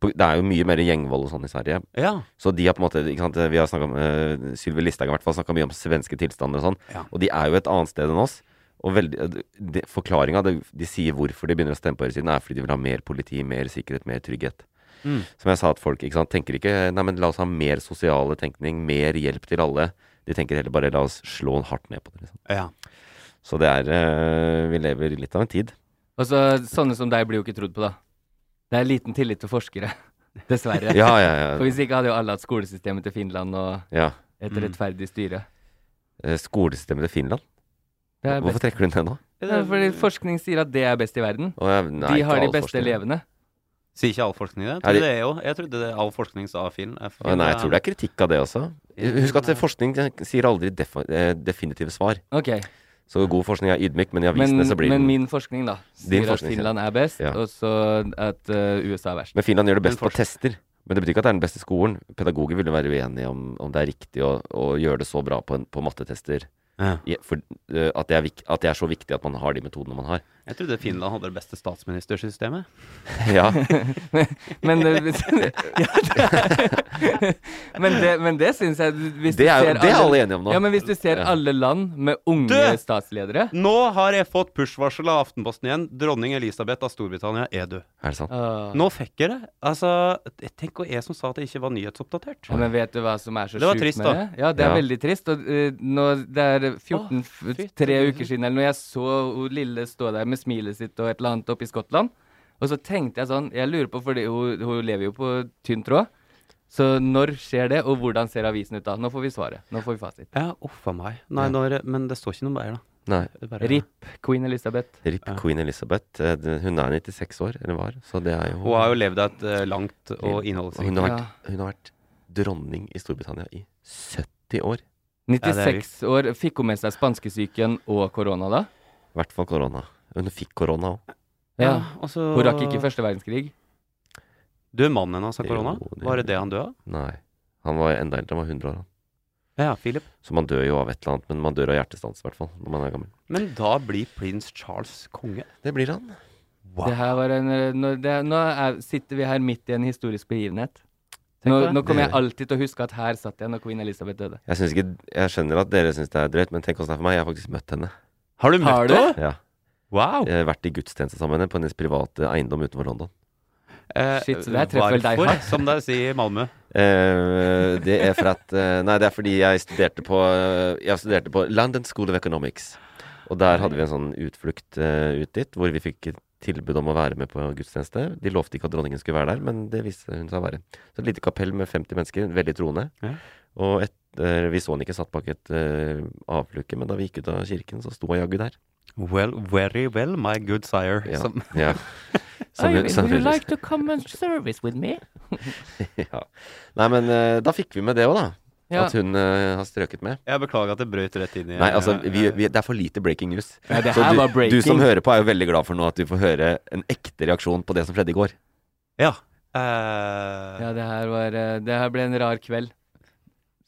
Det er jo mye mer gjengvold og sånn i Sverige. Ja. Så de har på en måte sant, Vi har snakket om uh, Sylvi Listhaug har snakka mye om svenske tilstander og sånn. Ja. Og de er jo et annet sted enn oss. Og veldig, de, forklaringa de, de sier hvorfor de begynner å stemme på høyresiden, er fordi de vil ha mer politi, mer sikkerhet, mer trygghet. Mm. Som jeg sa, at folk ikke sant, tenker ikke Nei, men la oss ha mer sosiale tenkning, mer hjelp til alle. De tenker heller bare la oss slå hardt ned på det. Liksom. ja. Så det er eh, Vi lever litt av en tid. Og så sånne som deg blir jo ikke trodd på, da. Det er liten tillit til forskere. Dessverre. Ja, ja, For hvis ikke hadde jo alle hatt skolesystemet til Finland og ja. et rettferdig styre. Mm. Skolesystemet til Finland? Er Hvorfor trekker du den nå? Ja, fordi forskning sier at det er best i verden. Oh, ja, nei, De har de beste forskning. elevene. Sier ikke all forskning det? Jeg trodde det jo. Jeg trodde det, all forskning sa film. er Å, nei, jeg tror det er kritikk av det også. Husk at forskning sier aldri eh, definitive svar. Okay. Så god forskning er ydmyk, men i men, så blir men min forskning, da, sier at Finland er best, Ja. og så at uh, USA er verst. Men Finland gjør det best på tester. Men det betyr ikke at det er den beste skolen. Pedagoger ville være uenige om, om det er riktig å, å gjøre det så bra på, en, på mattetester. Ja. For, eh, at, det er at det er så viktig at man har de metodene man har. Jeg trodde Finland hadde det beste statsministersystemet. ja, Men, det- ja, det, men det, men det syns jeg hvis Det er, jo- ser det er alle enige om nå. Ja, men hvis du ser Ja. alle land med unge Du! statsledere Nå har jeg fått push-varsel av Aftenposten igjen. Dronning Elisabeth av Storbritannia er død. Er det sant? Uh. Nå fikk jeg det. Altså, Tenk og jeg som sa at det ikke var nyhetsoppdatert. Ja, men vet du hva som er så Det var sjukt trist, med da. det? Ja, det er Ja. veldig trist. Og uh, nå, det er 14, Å, f- tre uker siden eller når jeg så hun lille stå der med smilet sitt og et eller annet oppe i Skottland. Og så tenkte jeg sånn Jeg lurer på, fordi hun, hun lever jo på tynn tråd. Så når skjer det, og hvordan ser avisen ut da? Nå får vi svaret. Nå får vi fasit. Ja, uff a meg. Nei, når, men det står ikke noe mer, da. Nei. Bare- RIP Queen Elizabeth. RIP Ja. Queen Elizabeth. Eh, Hun er 96 år, eller var. Så det er jo Hun har jo levd et eh, langt og hun innholdsrikt har, Ja. vært, hun har vært dronning i Storbritannia i 70 år. 96 år. Fikk hun med seg spanskesyken og korona da? I hvert fall korona. Hun fikk korona òg. Ja. og så Hun rakk ikke første verdenskrig. Død mannen hennes har korona? Var det det han døde av? Nei. Han var enda eldre, han var 100 år. han. Ja, Philip. Så man dør jo av et eller annet, men man dør av hjertestans i hvert fall når man er gammel. Men da blir prins Charles konge. Det blir han. Det her var en, eh, nå, det, nå er, sitter vi her midt i en historisk begivenhet. Nå, nå kommer jeg alltid til å huske at her satt jeg når queen Elizabeth døde. Jeg, ikke, jeg skjønner at dere syns det er drøyt, men tenk åssen det er for meg. Jeg har faktisk møtt henne. Har du møtt henne? Ja. Wow! Jeg vært i gudstjeneste sammen med henne på hennes private eiendom utenfor London. Eh, Shit, så det er treffer vel deg hardt. som de sier i Malmö. Eh, det er for at eh, Nei, det er fordi jeg studerte på eh, Jeg studerte på London School of Economics. Og der hadde vi en sånn utflukt eh, ut dit, hvor vi fikk tilbud om å være med på gudstjeneste. De lovte ikke at dronningen skulle være der, men det viste hun seg å være. Så et lite kapell med 50 mennesker, veldig troende. Ja. Og et, eh, vi så han ikke satt bak et eh, avlukke, men da vi gikk ut av kirken, så sto han jaggu der. Well, very well, my good sire. Ja. Som, ja. Som- som- to come and service with me? ja. Nei, men eh, da fikk vi med det òg, da. Ja. At hun uh, har strøket med. jeg beklager at det brøt rett inn i Nei, altså, vi, vi, det er for lite breaking news. Ja, det Så her du, var breaking. du som hører på, er jo veldig glad for nå at du får høre en ekte reaksjon på det som skjedde i går. Ja. Uh... Ja, det her var Det her ble en rar kveld.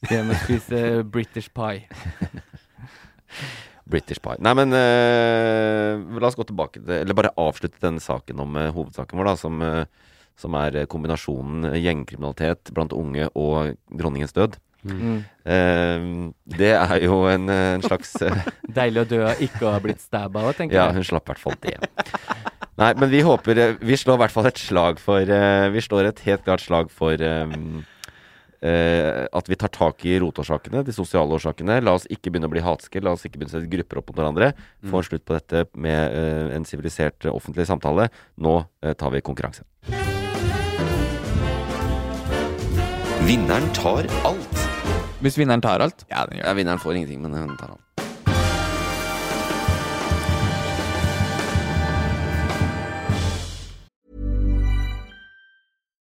Det med å spise British pie. British Pie. Nei, men uh, la oss gå tilbake til Eller bare avslutte denne saken om uh, hovedsaken vår, da, som, uh, som er kombinasjonen gjengkriminalitet blant unge og dronningens død. Mm. Det er jo en, en slags Deilig å dø av ikke ha blitt stabba òg, tenker Ja, hun slapp i hvert fall det. Nei, men vi håper Vi slår i hvert fall et slag for Vi slår et helt klart slag for eh, eh, at vi tar tak i rotårsakene, de sosiale årsakene. La oss ikke begynne å bli hatske. La oss ikke begynne å sette grupper opp mot hverandre. Få en slutt på dette med eh, en sivilisert eh, offentlig samtale. Nå eh, tar vi konkurranse. Vinneren tar alt. Hvis vinneren tar alt? Ja, den gjør Ja, vinneren får ingenting, men hun tar alt.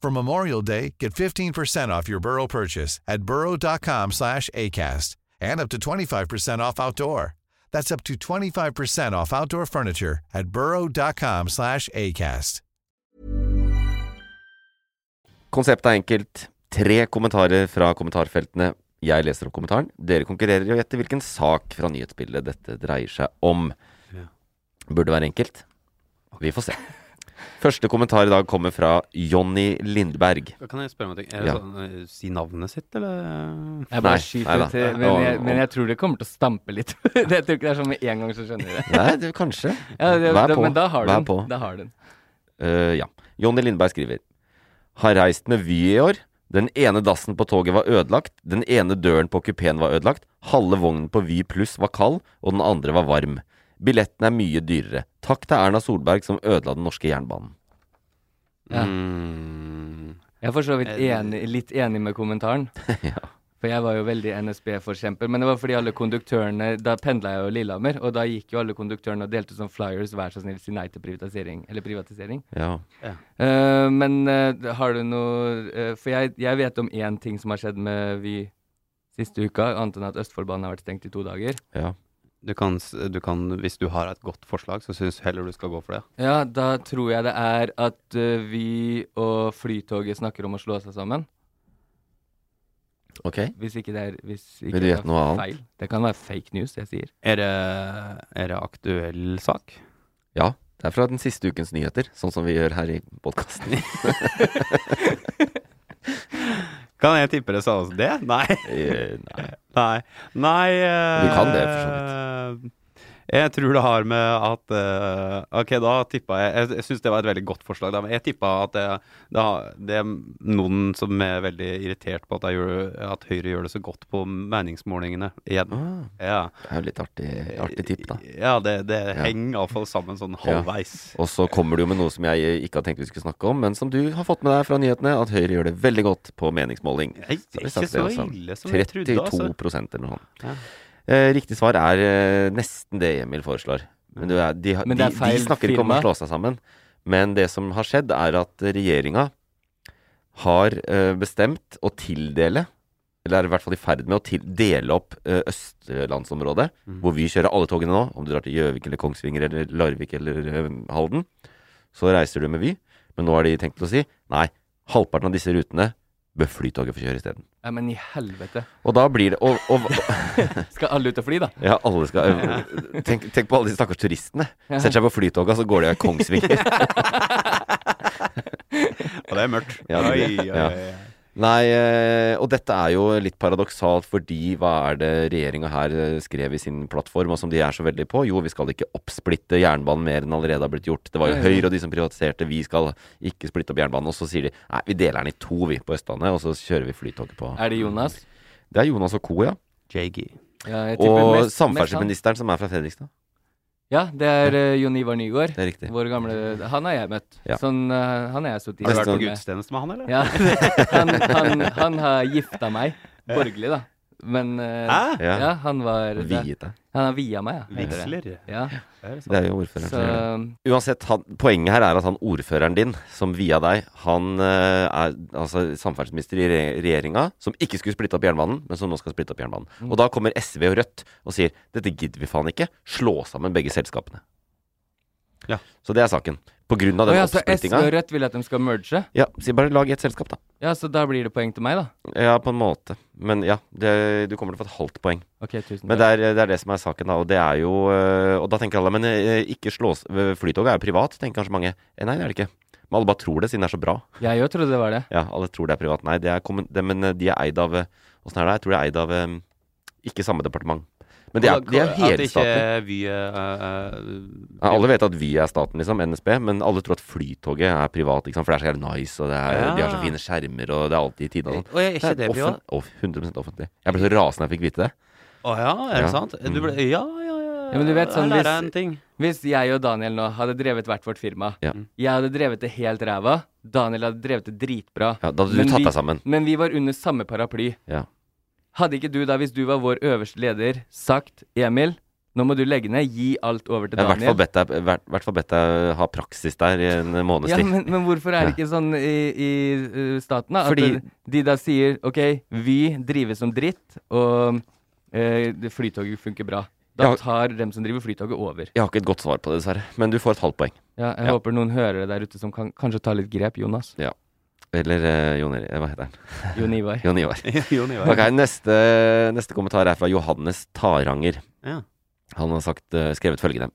For Memorial Day, get 15% off your Burrow purchase at burrow.com slash ACAST and up to 25% off outdoor. That's up to 25% off outdoor furniture at burrow.com slash ACAST. Konseptet er enkelt. Tre kommentarer fra kommentarfeltene. Jeg leser opp kommentaren. Dere konkurrerer i å gjette hvilken sak fra nyhetsbildet dette dreier seg om. Burde være enkelt. Vi får se. Første kommentar i dag kommer fra Jonny Lindberg. Kan jeg spørre om en ting? Er det Ja. sånn eh, si navnet sitt, eller? Jeg bare Nei, skyter neida. til, men jeg, men jeg tror det kommer til å stampe litt. jeg tror ikke det er sånn med en gang så skjønner jeg det. Nei, det, kanskje. Ja, det, Vær på. Men da har du Vær den. på. Da har den. Uh, ja. Jonny Lindberg skriver Har reist med Vy i år. Den ene dassen på toget var ødelagt. Den ene døren på kupeen var ødelagt. Halve vognen på Vy pluss var kald, og den andre var varm. Billetten er mye dyrere. Takk til Erna Solberg som ødela den norske jernbanen. Ja. Mm, Jeg er for så vidt Eh, enig, litt enig med kommentaren. ja. For jeg var jo veldig NSB-forkjemper. Men det var fordi alle konduktørene Da pendla jeg jo Lillehammer, og da gikk jo alle konduktørene og delte sånn flyers 'Vær så snill, si nei til privatisering'. Eller privatisering. ja. Eh, men uh, har du noe uh, For jeg, jeg vet om én ting som har skjedd med Vy siste uka, annet enn at Østfoldbanen har vært stengt i to dager. ja. Du kan, du kan, hvis du har et godt forslag, så syns heller du skal gå for det. Ja, da tror jeg det er at uh, vi og Flytoget snakker om å slå seg sammen. Ok. Hvis ikke det er hvis ikke Vil du gjette noe annet? feil. Det kan være fake news, jeg sier. Er det, er det aktuell sak? Ja. Det er fra den siste ukens nyheter, sånn som vi gjør her i podkasten. Kan jeg tippe det samme som det? Nei. Eh, nei. Nei. Nei eh, Du kan det, for så Jeg tror det har med at uh, Ok, da tippa jeg Jeg, jeg syns det var et veldig godt forslag. Da, men jeg tippa at det, det, det er noen som er veldig irritert på at, gjør, at Høyre gjør det så godt på meningsmålingene igjen. Ah, Ja. det er jo litt artig, artig tipp, da. Ja, det, det Ja. henger iallfall sammen sånn Ja. halvveis. Og så kommer det jo med noe som jeg ikke har tenkt vi skulle snakke om, men som du har fått med deg fra nyhetene, at Høyre gjør det veldig godt på meningsmåling. Nei, det er ikke så så ille som jeg trodde, 32 altså. eller noe sånt. Ja. Eh, riktig svar er eh, nesten det Emil foreslår. Men, du er, de, Men de, de snakker ikke om å slå seg sammen. Men det som har skjedd, er at regjeringa har eh, bestemt å tildele eller er i hvert fall i ferd med å til, dele opp eh, østlandsområdet, mm. hvor vi kjører alle togene nå. Om du drar til Gjøvik eller Kongsvinger eller Larvik eller eh, Halden, så reiser du med Vy. Men nå har de tenkt å si nei, halvparten av disse rutene bør Flytoget få kjøre isteden. Ja, men i helvete. Og da blir det og, og, Skal alle ut og fly, da? Ja, alle skal ja. tenk, tenk på alle de stakkars turistene. Ja. Setter seg på Flytoget, så går de av Kongsvinger. Og det er mørkt. Ja, det Oi, blir oi, Ja. oi, oi. Nei, eh, og dette er jo litt paradoksalt, fordi hva er det regjeringa her eh, skrev i sin plattform, og som de er så veldig på? Jo, vi skal ikke oppsplitte jernbanen mer enn allerede har blitt gjort. Det var jo. Høyre og de som privatiserte, vi skal ikke splitte opp jernbanen. Og så sier de nei, vi deler den i to, vi, på Østlandet, og så kjører vi Flytoget på Er det Jonas? Det er Jonas og co., ja. JG. Ja, Og samferdselsministeren, som er fra Fredrikstad. Ja, det er uh, Jon Ivar Nygaard. Det er riktig. Vår gamle Han har jeg møtt. Ja. Sånn, uh, han er jeg sittet i Har du vært på gudstjeneste med han, eller? Ja, han, han, han har gifta meg. Borgerlig, da. Men uh, Hæ? Ja. ja, han var Viet deg. Han har via meg, ja. Vigsler. Ja. Det er. Det er jo ordføreren Så som gjør det. Uansett, han, poenget her er at han ordføreren din, som via deg, han eh, er altså samferdselsminister i re regjeringa, som ikke skulle splitte opp jernbanen, men som nå skal splitte opp jernbanen. Mm. Og da kommer SV og Rødt og sier dette gidder vi faen ikke, slå sammen begge selskapene. Ja. Så det er saken. På grunn av den oh, ja, så SV og Rødt vil at de skal merge? Ja, si bare lag ett selskap, da. Ja, så da blir det poeng til meg, da. Ja, på en måte. Men ja, det, du kommer til å få et halvt poeng. Ok, tusen Men takk. det er, det er det som er saken, da. Og det er jo øh, Og da tenker alle Men øh, ikke slås Flytoget er jo privat, tenker kanskje mange. Eh, Nei, det er det ikke. Men alle bare tror det, siden det er så bra. Jeg òg trodde det var det. Ja, alle tror det er privat. Nei, det er men øh, de er eid av øh, Åssen er det? Jeg tror de er eid av øh, ikke samme departement. Men de er, de er At ikke helstatlige. Vy eh, Ja, alle vet at Vy er staten, liksom. NSB. Men alle tror at Flytoget er privat, liksom. For det er så jævlig nice, og det er, Ja. de har så fine skjermer, og det er alltid i tide. og sånn. Og er ikke det det privat? off- 100% offentlig. Jeg ble så rasende jeg fikk vite det. Å ja, er det Ja. sant? Du ble, ja, ja, ja. Ja, men du vet sånn, hvis- en ting. Hvis jeg og Daniel nå hadde drevet hvert vårt firma Ja. Jeg hadde drevet det helt ræva. Daniel hadde drevet det dritbra. Ja, da hadde du Men tatt vi- deg sammen. Men vi var under samme paraply. Ja. Hadde ikke du da, hvis du var vår øverste leder, sagt Emil, nå må du legge ned, gi alt over til Daniel. Jeg har i hvert fall bedt deg, deg ha praksis der i en måneds Ja, men, men hvorfor er det Ja. ikke sånn i, i uh, staten, da? Fordi- At de da sier OK, Vy drives som dritt, og eh, Flytoget funker bra. Da Ja. tar dem som driver Flytoget, over. Jeg har ikke et godt svar på det, dessverre. Men du får et halvt poeng. Ja, jeg Ja. håper noen hører det der ute som kan kanskje ta litt grep, Jonas. Eller uh, Jon Hva heter han? Jon Ivar. Jon Ivar. Jon Ivar. Ok, neste, neste kommentar er fra Johannes Taranger. Ja. Han har sagt, uh, skrevet følgende.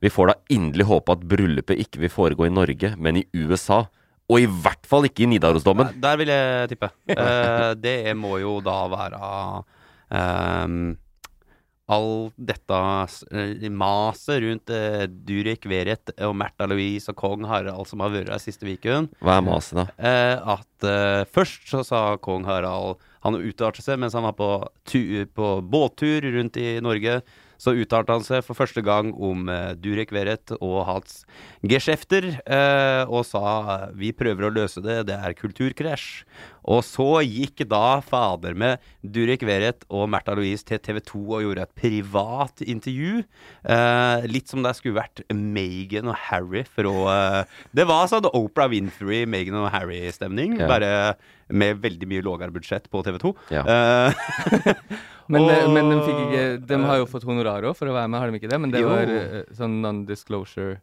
Vi får da inderlig håpe at bryllupet ikke vil foregå i Norge, men i USA. Og i hvert fall ikke i Nidarosdommen. Der vil jeg tippe. uh, det må jo da være ehm, All dette uh, maset rundt uh, Durek Verrett og Märtha Louise og kong Harald som har vært her siste uken. Hva er maset, da? Eh, at eh, først så sa kong Harald Han uttalte seg mens han var på, på båttur rundt i Norge. Så uttalte han seg for første gang om eh, Durek Verrett og hans geskjefter, eh, og sa vi prøver å løse det, det er kulturkrasj. Og så gikk da fader med Durek Verrett og Märtha Louise til TV 2 og gjorde et privat intervju. Eh, litt som det skulle vært Meghan og Harry fra eh, Det var sånn Oprah Winfrey, Meghan og Harry-stemning. Ja. Bare med veldig mye lavere budsjett på TV 2. Ja. Men, eh, Og- men de fikk ikke De har jo fått honorar òg for å være med, har de ikke det? Men det Jo. var eh, sånn non-disclosure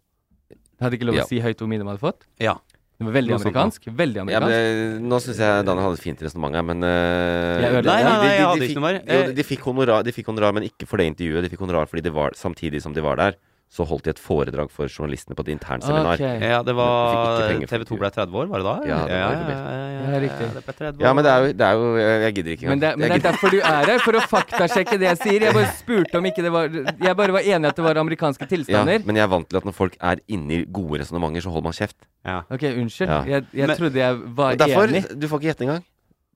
De hadde ikke lov å Ja. si høyt hvor mye de hadde fått? Ja. Det var veldig amerikansk. Veldig amerikansk. Ja, men nå syns jeg Daniel hadde et fint resonnement her, men uh, Jeg ødela det. Nei, nei, de- de- jeg hadde ikke noe mer. jo, de fikk honorar, de fikk honorar, men ikke for det intervjuet. De fikk honorar fordi de var, samtidig som de var der, så holdt de et foredrag for journalistene på et internseminar. Okay. Ja, det var TV 2 ble 30 år, var det da? Ja, det var ja, Ja, riktig. det ble 30 år. Ja, men det er jo, det er jo Jeg gidder ikke Men det, engang. men det er derfor du er her, for å faktasjekke det jeg sier. Jeg bare spurte om ikke det var Jeg bare var enig i at det var amerikanske tilstander. ja, men jeg er vant til at når folk er inne i gode resonnementer, så holder man kjeft. Ja. Ok, unnskyld. Ja. Jeg, jeg Men- trodde jeg var Og derfor, enig. Du får ikke gjette engang.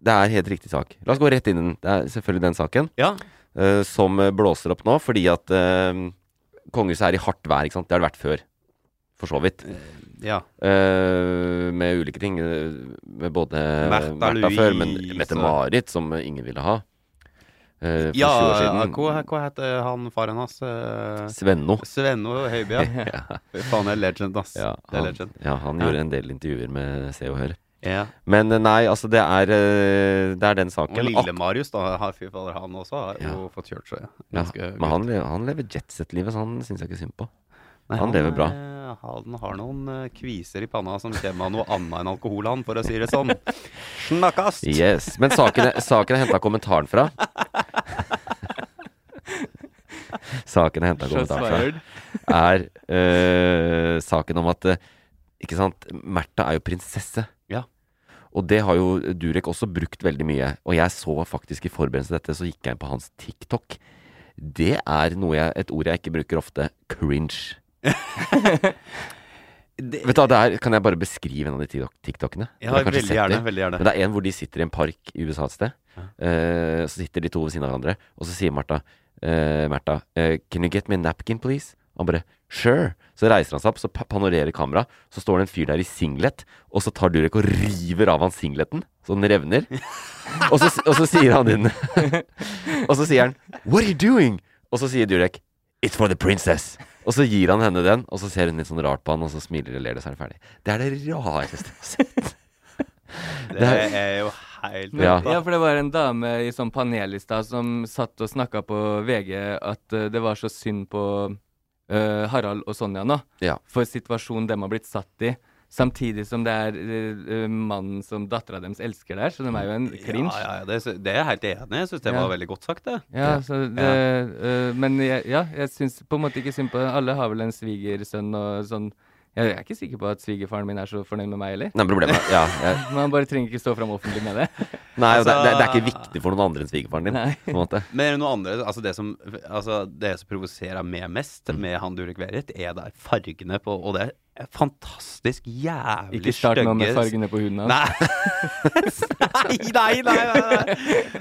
Det er helt riktig sak. La oss gå rett inn i den. Det er selvfølgelig den saken Ja. uh, som blåser opp nå, fordi at uh, kongehuset er i hardt vær, ikke sant. Det har det vært før. For så vidt. ja. Uh, med ulike ting. eh, Med både Märtha Märtha før, men Mette-Marit, som ingen ville ha. Uh, for Ja, 20 år siden. hva, hva heter han faren hans? Uh, Svenno. Svenno Høiby, ja. Faen, det er legend, ass. Ja, det er han, legend. ja, han gjorde en del intervjuer med Se og Hør. Ja. Men eh, nei, altså det er, eh, det er den Og saken. lille Marius, da. har- Fy fader, han også har jo fått kjørt seg. Ja, men han, lever- han lever jetset-livet, så han syns jeg ikke synd på. Nei, han lever bra. eh, Han har noen kviser i panna som kommer av noe annet enn alkohol, han, for å si det sånn. Snakkast! Yes. Men saken, saken er henta kommentaren fra. saken er henta kommentaren fra. Er øh, saken om at Ikke sant, Märtha er jo prinsesse. Og det har jo Durek også brukt veldig mye. Og jeg så faktisk i forberedelse til dette, så gikk jeg inn på hans TikTok. Det er jeg, et ord jeg ikke bruker ofte. Cringe. Det- Vet du der det er, Kan jeg bare beskrive en av de TikTokene? Ja, har veldig gjerne, veldig gjerne. Men det er en hvor de sitter i en park i USA et sted. Ja. Uh, så sitter de to ved siden av hverandre, og så sier Martha uh, Martha uh, Can you get me a napkin, please? Han bare Sure. Så reiser han seg opp, så panorerer kamera. Så står det en fyr der i singlet, og så tar Durek og river av han singleten, så den revner. og, så, og så sier han inn Og så sier han What are you doing? Og så sier Durek It's for the princess. Og så gir han henne den, og så ser hun litt sånn rart på han, og så smiler og ler, og så er det ferdig. Det er det rareste jeg har sett. Det er jo helt Ja. ja. for det var en dame i sånn panel i stad som satt og snakka på VG at eh, det var så synd på eh, Harald og Sonja nå, Ja. for situasjonen de har blitt satt i. Samtidig som det er eh, mannen som dattera deres elsker der, så de er jo en cringe. Ja, ja, ja, det, det er jeg helt enig i. Jeg syns det var veldig godt sagt, det. Ja, så det, uh, men jeg, ja, jeg syns på en måte ikke synd på Alle har vel en svigersønn og sånn. Jeg er ikke sikker på at svigerfaren min er så fornøyd med meg heller. Nei, problemet Ja. Jeg, Man han bare trenger ikke stå fram offentlig med det. nei, det, Altså- det, det er ikke viktig for noen andre enn svigerfaren din. Nei. På en måte. Men er det noe andre altså det, som, altså det som provoserer meg mest Mm. med han Durek rekverer, er der fargene på Og det fantastisk jævlig Ikke start nå med fargene på huden hans. Nei. nei, nei, nei,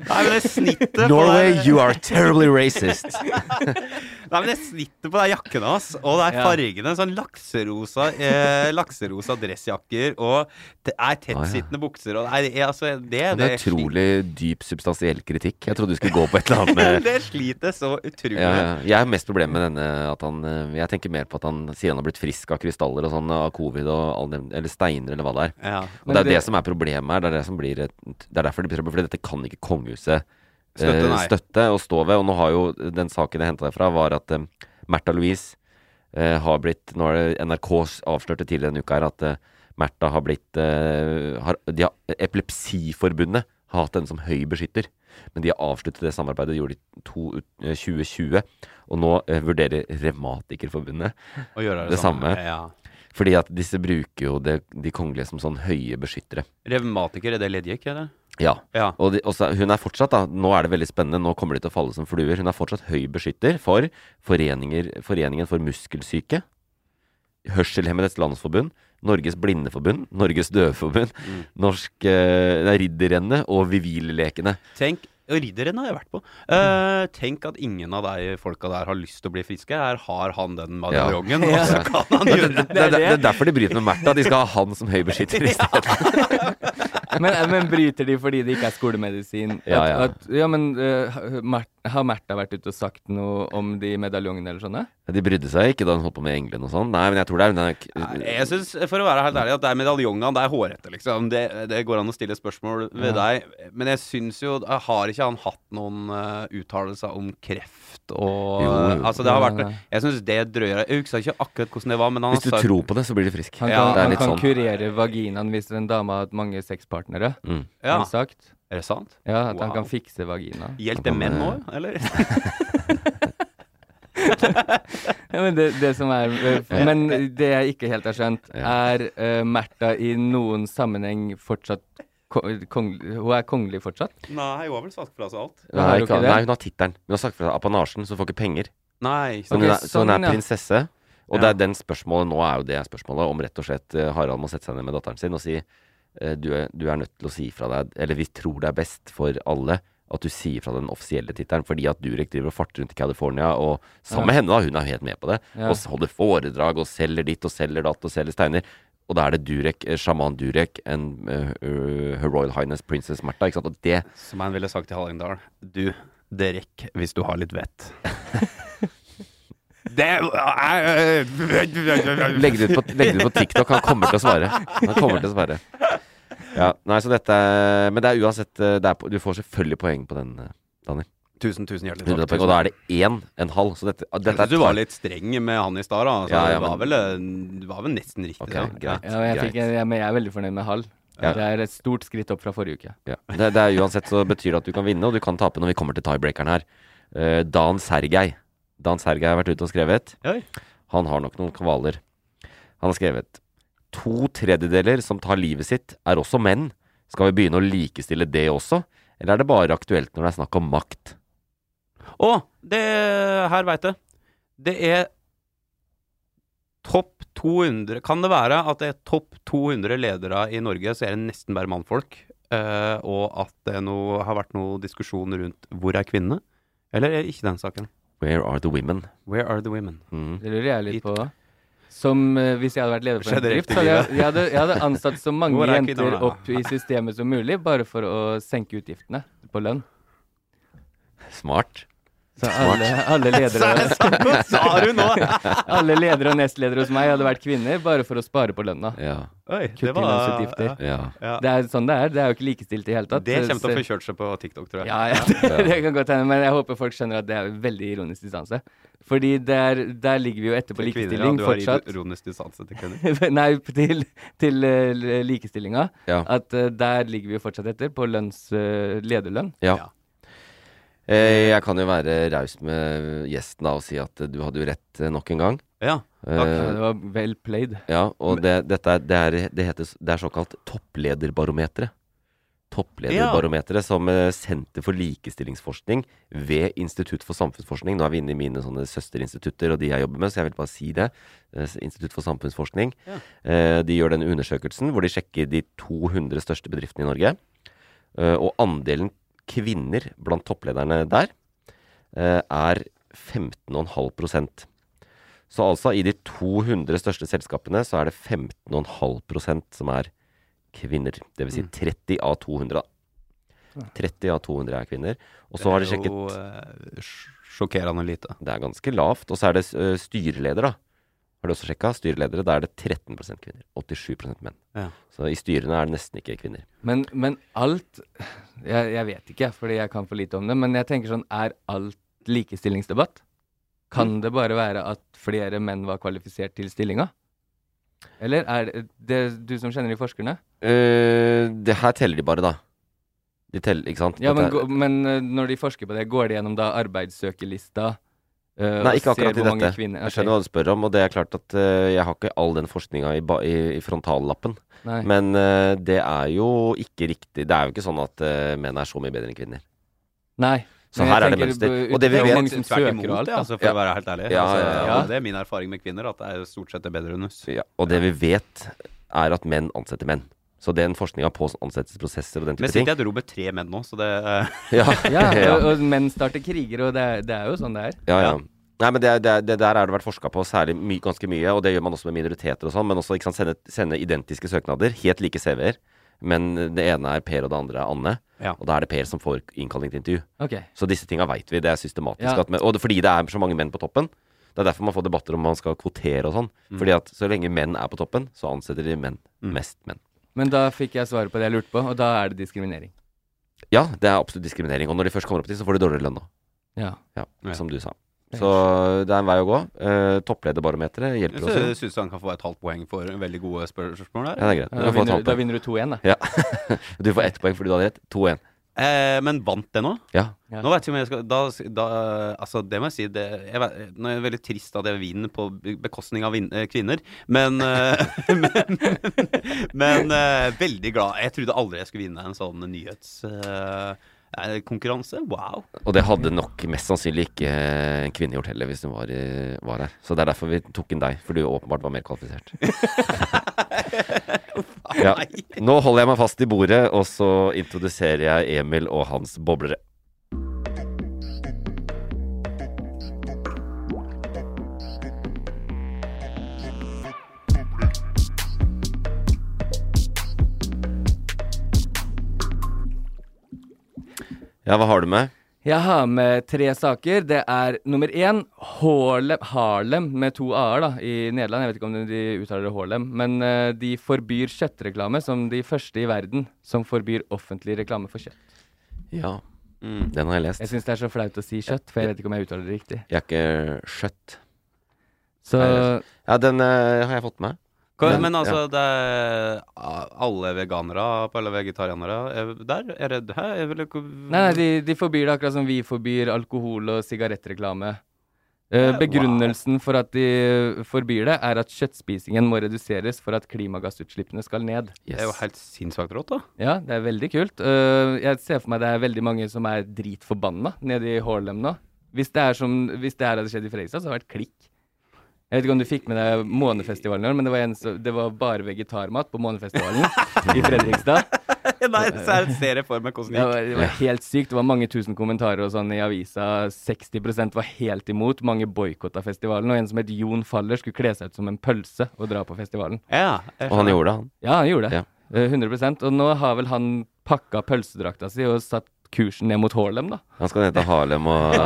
nei, men det snittet på Norway, you are terribly racist. Nei, men det snittet på den jakken hans, og det er fargene Sånn lakserosa eh, Lakserosa dressjakker og det er tettsittende bukser og Nei, det altså Det, Det det, er utrolig dyp, substansiell kritikk. Jeg trodde du skulle gå på et eller annet med det sliter så utrolig ja, ja. Jeg har mest problemer med denne at han eh, Jeg tenker mer på at han sier han har blitt frisk av krystaller og sånn, av covid og den, eller steiner eller hva det er. Ja. Og det er det som er problemet her. Det er det som blir et, Det er derfor det blir trøbbel, for dette kan ikke kongehuset Støtte, eh, støtte og stå ved. Og nå har jo den saken jeg henta derfra, var at eh, Märtha Louise eh, har blitt Nå er det NRK avslørte tidligere denne uka her at eh, Märtha har blitt eh, har, de har, Epilepsiforbundet har hatt henne som høy beskytter. Men de har avsluttet det samarbeidet, det gjorde de i to, eh, 2020. Og nå vurderer Revmatikerforbundet det, det samme. Ja. Fordi at disse bruker jo det, de kongelige som sånn høye beskyttere. Revmatiker, er det leddgikt, eller? Ja. Ja. Og, de, og så, hun er fortsatt, da, nå er det veldig spennende, nå kommer de til å falle som fluer. Hun er fortsatt høy beskytter for Foreningen for muskelsyke, Hørselhemmedes Landsforbund, Norges Blindeforbund, Norges Døveforbund, Norsk eh, Ridderrennet og Vivillekene. Tenk og Ridderen har jeg vært på. Uh, tenk at ingen av de folka der har lyst til å bli friske. Her har han den medaljongen, Ja. og så kan han Ja, gjøre det, det, det, det er derfor de bryter med Märtha. De skal ha han som høybeskytter i stedet. men, men bryter de fordi det ikke er skolemedisin? Ja, ja. At, ja men uh, Har Märtha vært ute og sagt noe om de medaljongene eller sånne? De brydde seg ikke da hun holdt på med englene og sånn. Nei, men jeg tror det er, det er Nei, Jeg syns, for å være helt ærlig, at det er medaljongene, det er hårete, liksom. Det, det går an å stille spørsmål ved Ja. deg. Men jeg syns jo Har ikke han hatt noen uh, uttalelser om kreft og Jo, jo. Altså, det har vært. Jeg syns det drøyer Jeg husker ikke akkurat hvordan det var, men han Hvis du sagt tror på det, så blir du frisk. Han kan, er han kan sånn. kurere vaginaen hvis en dame har hatt mange sexpartnere. Mm. Ja, Har han sagt. Er det sant? Ja, at han kan fikse vagina. Gjelder det menn òg, eller? Ja, men det, det som er Men det jeg ikke helt har skjønt, er uh, Märtha i noen sammenheng fortsatt Kong, Hun er kongelig fortsatt? Nei, hun har vel sagt fra seg alt. Nei, hun ikke nei, hun har tittelen. Hun har sagt fra apanasjen, så hun får ikke penger. Nei, Så okay, hun er, så hun sånn, er prinsesse. Og Ja. det er den spørsmålet nå er jo det spørsmålet om rett og slett eh, Harald må sette seg ned med datteren sin og si du, er, du er nødt til å si fra deg Eller vi tror det er best for alle at du sier fra den offisielle tittelen, fordi at Durek driver og farter rundt i California, og sammen med henne, da, hun er helt med på det, Ja. og holder foredrag og selger ditt og selger datt og selger steiner. Og da er det Durek, eh, sjaman Durek, and eh, eh, Her Royal Highness Princess Märtha, ikke sant. Og det Som han ville sagt til Hallingdal. Du, det rekker hvis du har litt vett. det Legg det ut på, legg det ut på TikTok. Han kommer til å svare. Han kommer til å svare. Ja, nei, så dette Men det er uansett eh, det er Du får selvfølgelig poeng på den, eh, Daniel. Tusen, tusen hjertelig takk. og da er det én en halv. Så dette, dette er du var litt streng med han i stad, da. Altså, Ja, ja, det, var vel, eh, det var vel nesten riktig. Okay, greit. Ja, jeg, fikk, greit. jeg, men jeg er veldig fornøyd med halv. Ja. Det er et stort skritt opp fra forrige uke. Ja. Det, det er Uansett så betyr det at du kan vinne, og du kan tape når vi kommer til tiebreakeren her. Uh, Dan Sergei. Dan Sergei har vært ute og skrevet. Oi. Han har nok noen kvaler. Han har skrevet To tredjedeler som tar livet sitt, er også menn. Skal vi begynne å likestille det også? Eller er det bare aktuelt når det er snakk om makt? Å, det her veit jeg. Det er topp 200 Kan det være at det er topp 200 ledere i Norge, så er det nesten bare mannfolk? eh, og at det noe, har vært noe diskusjon rundt hvor er kvinnene? Eller er det ikke den saken? Where are the women? Where are the women? Mm. Det lurer jeg litt på. Som eh, hvis jeg hadde vært leder for en Skjedde bedrift, så hadde jeg, jeg, hadde, jeg hadde ansatt så mange Hvor er jenter opp i systemet som mulig, bare for å senke utgiftene på lønn. Smart. Så alle, alle ledere Hva sa du nå? Alle ledere og nestledere hos meg hadde vært kvinner, bare for å spare på lønna. Ja. Oi, i lønnsutgifter. ja, ja. ja. Det er sånn det er. Det er jo ikke likestilt i hele tatt. Det kommer til å få kjørt seg på TikTok, tror jeg. Ja, ja det, det kan godt hende, men jeg håper folk skjønner at det er veldig ironisk distanse. Fordi der, der ligger vi jo etter på Til kvinner, likestilling ja, du har ironisk distanse til kvinner. Nei, til, til uh, likestillinga. Ja. At uh, der ligger vi jo fortsatt etter på lønns, uh, lederlønn. ja. Ja. Eh, jeg kan jo være raus med gjesten da og si at eh, du hadde jo rett eh, nok en gang. Ja. Takk. Ja, det var well played. Ja, og det, dette er, det, er, det, heter, det er såkalt topplederbarometeret. Topplederbarometeret som eh, Senter for likestillingsforskning ved Institutt for samfunnsforskning. Nå er vi inne i mine sånne søsterinstitutter og de jeg jobber med, så jeg vil bare si det. Eh, Institutt for samfunnsforskning. Ja. Eh, de gjør denne undersøkelsen hvor de sjekker de 200 største bedriftene i Norge. Eh, og andelen kvinner blant topplederne der eh, er 15,5% så altså i de 200 største selskapene så er det 15,5% som er kvinner. Det vil si 30 av 200, da. 30 av 200 er kvinner. Og så har de Det er jo eh, sjokkerende lite. Det er ganske lavt. Og så er det uh, styreleder, da. Har du også sjekka? Styreledere, da er det 13% kvinner. 87 menn. Ja. Så i styrene er det nesten ikke kvinner. Men, men alt jeg, jeg vet ikke, fordi jeg kan for lite om det. Men jeg tenker sånn, er alt likestillingsdebatt? Kan det bare være at flere menn var kvalifisert til stillinga? Eller er det, det du som kjenner de forskerne? Uh, det her teller de bare, da. De teller, ikke sant? Ja, men, men eh, når de forsker på det, går de gjennom da arbeidssøkerlista? Eh, Nei, ikke akkurat i dette. kvinner- Jeg skjønner hva du spør om, og det er klart at uh, jeg har ikke all den forskninga i, i, i frontallappen. Nei. Men uh, det er jo ikke riktig. Det er jo ikke sånn at menn er så mye bedre enn kvinner. Nei. Så her er det mønster. Og det vi vet mange som Tvert søker imot, alt, ja, altså, for Ja. å være helt ærlig. Ja, altså, ja, Det er min erfaring med kvinner, at det er stort sett det bedre enn oss. Ja, og det vi vet, er at menn ansetter menn. Så den forskninga på ansettelsesprosesser og den type ting ting sitter i et rom med tre menn nå, så det eh, Ja, Ja, og, og menn starter kriger, og det er, det er jo sånn det er. Ja, ja. Nei, men det, er- det, det der er det vært forska på særlig my, ganske mye, og det gjør man også med minoriteter og sånn, men også ikke sant, sende, sende identiske søknader, helt like CV-er. Men det ene er Per, og det andre er Anne. Ja. Og da er det Per som får innkalling til intervju. Okay. Så disse tinga veit vi. Det er systematisk. Ja. At, men- og det, fordi det er så mange menn på toppen. Det er derfor man får debatter om man skal kvotere og sånn. Mm. Fordi at så lenge menn er på toppen, så ansetter de menn. Mest menn. Men da fikk jeg svaret på det jeg lurte på, og da er det diskriminering. Ja, det er absolutt diskriminering. Og når de først kommer opp dit, så får de dårligere lønn nå. Ja. Ja, som du sa. Så det er en vei å gå. Uh, Topplederbarometeret hjelper Jeg også. syns han kan få et halvt poeng for veldig gode spørsmål der. Ja, det er greit. Da vinner, da vinner du 2-1, da. Ja. du får ett poeng fordi du hadde rett. 2-1. Eh, men vant det nå? Ja. Ja. Nå vet jeg ikke om jeg skal da, da, Altså, det må jeg si det, jeg vet, Nå er det veldig trist at jeg vinner på bekostning av vin, eh, kvinner, men eh, Men, men eh, veldig glad. Jeg trodde aldri jeg skulle vinne en sånn nyhets... Konkurranse? wow. Og det hadde nok mest sannsynlig ikke en kvinne gjort heller hvis hun var, i, var her. Så det er derfor vi tok inn deg, for du åpenbart var mer kvalifisert. ja. Nå holder jeg meg fast i bordet, og så introduserer jeg Emil og hans boblere. Ja, hva har du med? Jeg har med tre saker. Det er nummer én Harlem, Harlem med to a-er da, i Nederland. Jeg vet ikke om de uttaler det Harlem. Men uh, de forbyr kjøttreklame som de første i verden som forbyr offentlig reklame for kjøtt. Ja, Mm. den har jeg lest. Jeg syns det er så flaut å si kjøtt, for jeg vet ikke om jeg uttaler det riktig. Jeg er ikke skjøtt. Så Ja, den uh, har jeg fått med. Men- men altså, det er alle veganere eller vegetarianere er der? Er det her? Er vel... Nei, nei de, de forbyr det akkurat som vi forbyr alkohol og sigarettreklame. Eh, Ja, begrunnelsen for at de forbyr det, er at kjøttspisingen må reduseres for at klimagassutslippene skal ned. Det er jo helt sinnssykt rått, da. Ja, det er veldig kult. Eh, jeg ser for meg det er veldig mange som er dritforbanna nede i Harlem nå. Hvis det, er som, hvis det her hadde skjedd i Fredrikstad, så hadde det vært klikk. Jeg vet ikke om du fikk med deg Månefestivalen i år, men det var, en, det var bare vegetarmat på Månefestivalen i Fredrikstad. Nei, så er det en serie for meg hvordan Det var, det var helt sykt. Det var mange tusen kommentarer og sånn i avisa. 60% var helt imot. Mange boikotta festivalen. Og en som het Jon Faller, skulle kle seg ut som en pølse og dra på festivalen. Ja, Og han gjorde det, han. Ja, han gjorde det. Ja. Eh, 100% Og nå har vel han pakka pølsedrakta si og satt kursen ned mot Harlem, da. Han skal ned til Harlem og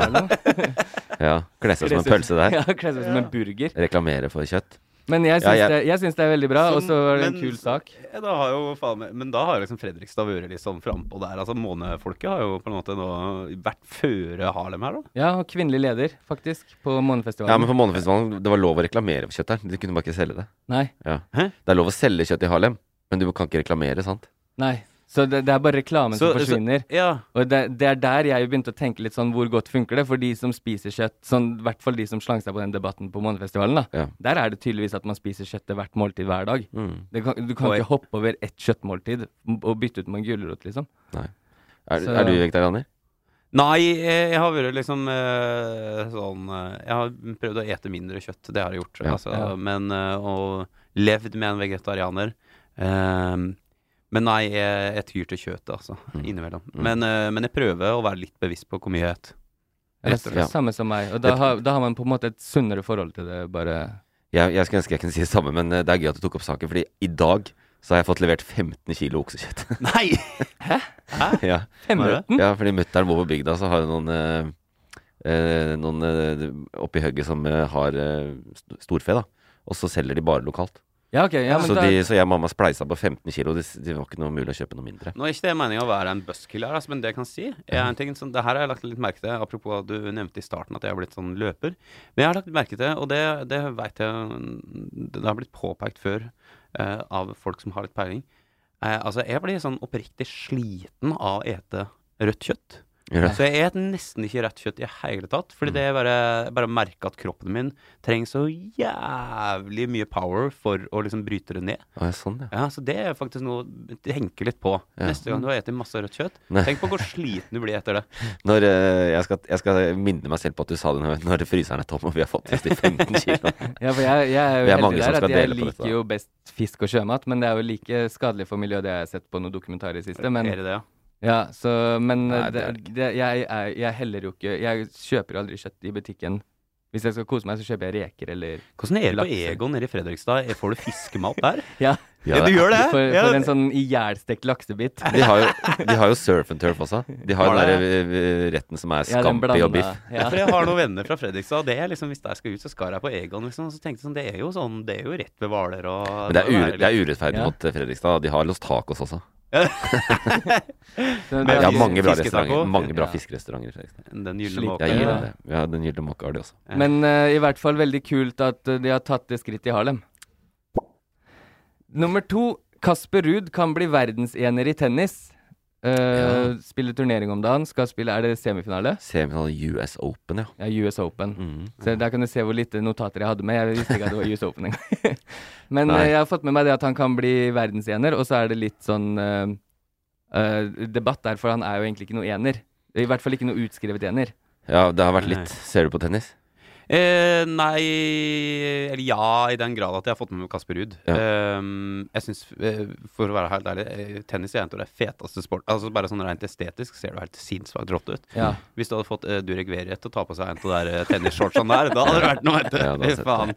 ja, kle seg som en pølse der. Ja, kle seg som en burger. Reklamere for kjøtt. Men jeg Ja, syns, jeg- det, jeg syns det er veldig bra, og så er det en men- kul sak. Ja, da har jo faen Men da har liksom Fredrikstad vært litt sånn frampå der. Altså Månefolket har jo på en måte nå vært føre Harlem her, da. Ja, og kvinnelig leder, faktisk, på Månefestivalen. Ja, men på Månefestivalen det var lov å reklamere for kjøtt her. De kunne bare ikke selge det. Nei. Ja. Hæ? Det er lov å selge kjøtt i Harlem, men du kan ikke reklamere, sant? Nei. Så det, det er bare reklamen Så- som forsvinner. så- ja. Og det, det er der jeg begynte å tenke litt sånn hvor godt funker det for de som spiser kjøtt, sånn i hvert fall de som slang seg på den debatten på Månefestivalen, da. Ja. Der er det tydeligvis at man spiser kjøtt til hvert måltid hver dag. Mm. Det kan, du kan Oi. ikke hoppe over ett kjøttmåltid og bytte ut med en gulrot, liksom. Nei. Er, Så- er du vegetarianer? Nei, jeg, jeg har vært liksom eh, sånn eh, Jeg har prøvd å ete mindre kjøtt, det har jeg gjort. Ja. Altså, Ja. Men å Og levd med en vegetarianer. Ehm, men nei, jeg, jeg tyr til kjøttet, altså. Mm. Innimellom. Mm. Men, uh, men jeg prøver å være litt bevisst på hvor mye jeg spiser. Ja. Samme som meg. Og da har, da har man på en måte et sunnere forhold til det, bare Jeg, jeg skulle ønske jeg kunne si det samme, men eh, det er gøy at du tok opp saken, fordi i dag så har jeg fått levert 15 kilo oksekjøtt. Nei! ja. Femmerøtten? ja, fordi mutter'n bor på bygda, så har hun noen eh, eh, Noen eh, oppi hugget som har eh, storfe, da. Og så selger de bare lokalt. Ja, okay, Ja, men så, de, så jeg og mamma spleisa på 15 kilo. Det, det var ikke noe mulig å kjøpe noe mindre. Nå er ikke det meninga å være en buskiller, altså, men det jeg kan si er en ting som, Det her har jeg lagt litt merke til, apropos at du nevnte i starten at jeg har blitt sånn løper. Men jeg har lagt merke til, og det, det veit jeg Det har blitt påpekt før eh, av folk som har litt peiling. Eh, altså, jeg blir sånn oppriktig sliten av å ete rødt kjøtt. Så jeg et nesten ikke rødt kjøtt i hele tatt. Fordi det er bare, bare å merke at kroppen min trenger så jævlig mye power for å liksom bryte det ned. Ja, sånn, ja. Ja, så det er faktisk noe å tenke litt på. Neste gang du har spist masse rødt kjøtt, Nei. tenk på hvor sliten du blir etter det. Når, eh, jeg, skal, jeg skal minne meg selv på at du sa det når, når fryseren er tom og vi har fått til 15 kilo. ja, for jeg, jeg er jo Vi er heldig der at jeg liker jo best fisk og sjømat, men det er jo like skadelig for miljøet, det jeg har sett på noen dokumentarer i siste. Men, det det, ja? så, men Nei, det, det det jeg, er- jeg heller jo ikke Jeg kjøper jo aldri kjøtt i butikken Hvis jeg skal kose meg, så kjøper jeg reker eller Hvordan er det på. Egon nede i Fredrikstad? Får du fiskemat der? Ja. Ja, du gjør det? For, Ja. en sånn ihjelstekt laksebit. De har, jo, de har jo surf and turf også. De har Har den der eh, retten som er Ja, og biff. Ja. For jeg har noen venner fra Fredrikstad. Det er liksom, Hvis jeg skal ut, så skal jeg på Egon. liksom Så tenkte jeg sånn, Det er jo sånn, det er jo rett ved Hvaler og Men det er, ure, det er urettferdig Ja. mot eh, Fredrikstad. De har Los Tacos også. Det Ja, er- mange bra restauranter. Mange bra Ja. fiskerestauranter i Fredrikstad. Den gylne måke. Ja, den gylne måke har de også. Men uh, i hvert fall veldig kult at eh, de har tatt det skrittet i Harlem. Nummer to. Kasper Ruud kan bli verdensener i tennis. Eh, Ja. Spiller turnering om dagen. Skal spille Er det semifinale? Semifinale US Open, ja. Ja, US Open. Mm. Så Der kan du se hvor lite notater jeg hadde med. Jeg visste ikke at det var US Open engang. Men Nei. eh, jeg har fått med meg det at han kan bli verdensener, og så er det litt sånn uh, uh, debatt der, for han er jo egentlig ikke noe ener. I hvert fall ikke noe utskrevet ener. Ja, det har vært litt Ser du på tennis? Eh, nei Eller ja, i den grad at jeg har fått med meg Kasper Ruud. Ja. Eh, jeg syns, eh, for å være helt ærlig, eh, tennis er en av de feteste sport Altså Bare sånn rent estetisk ser du helt sinnssykt rått ut. Ja. Hvis du hadde fått eh, Durek Verret til å ta på seg en av de eh, tennisshortsene der, da hadde det vært noe, vet du. Faen.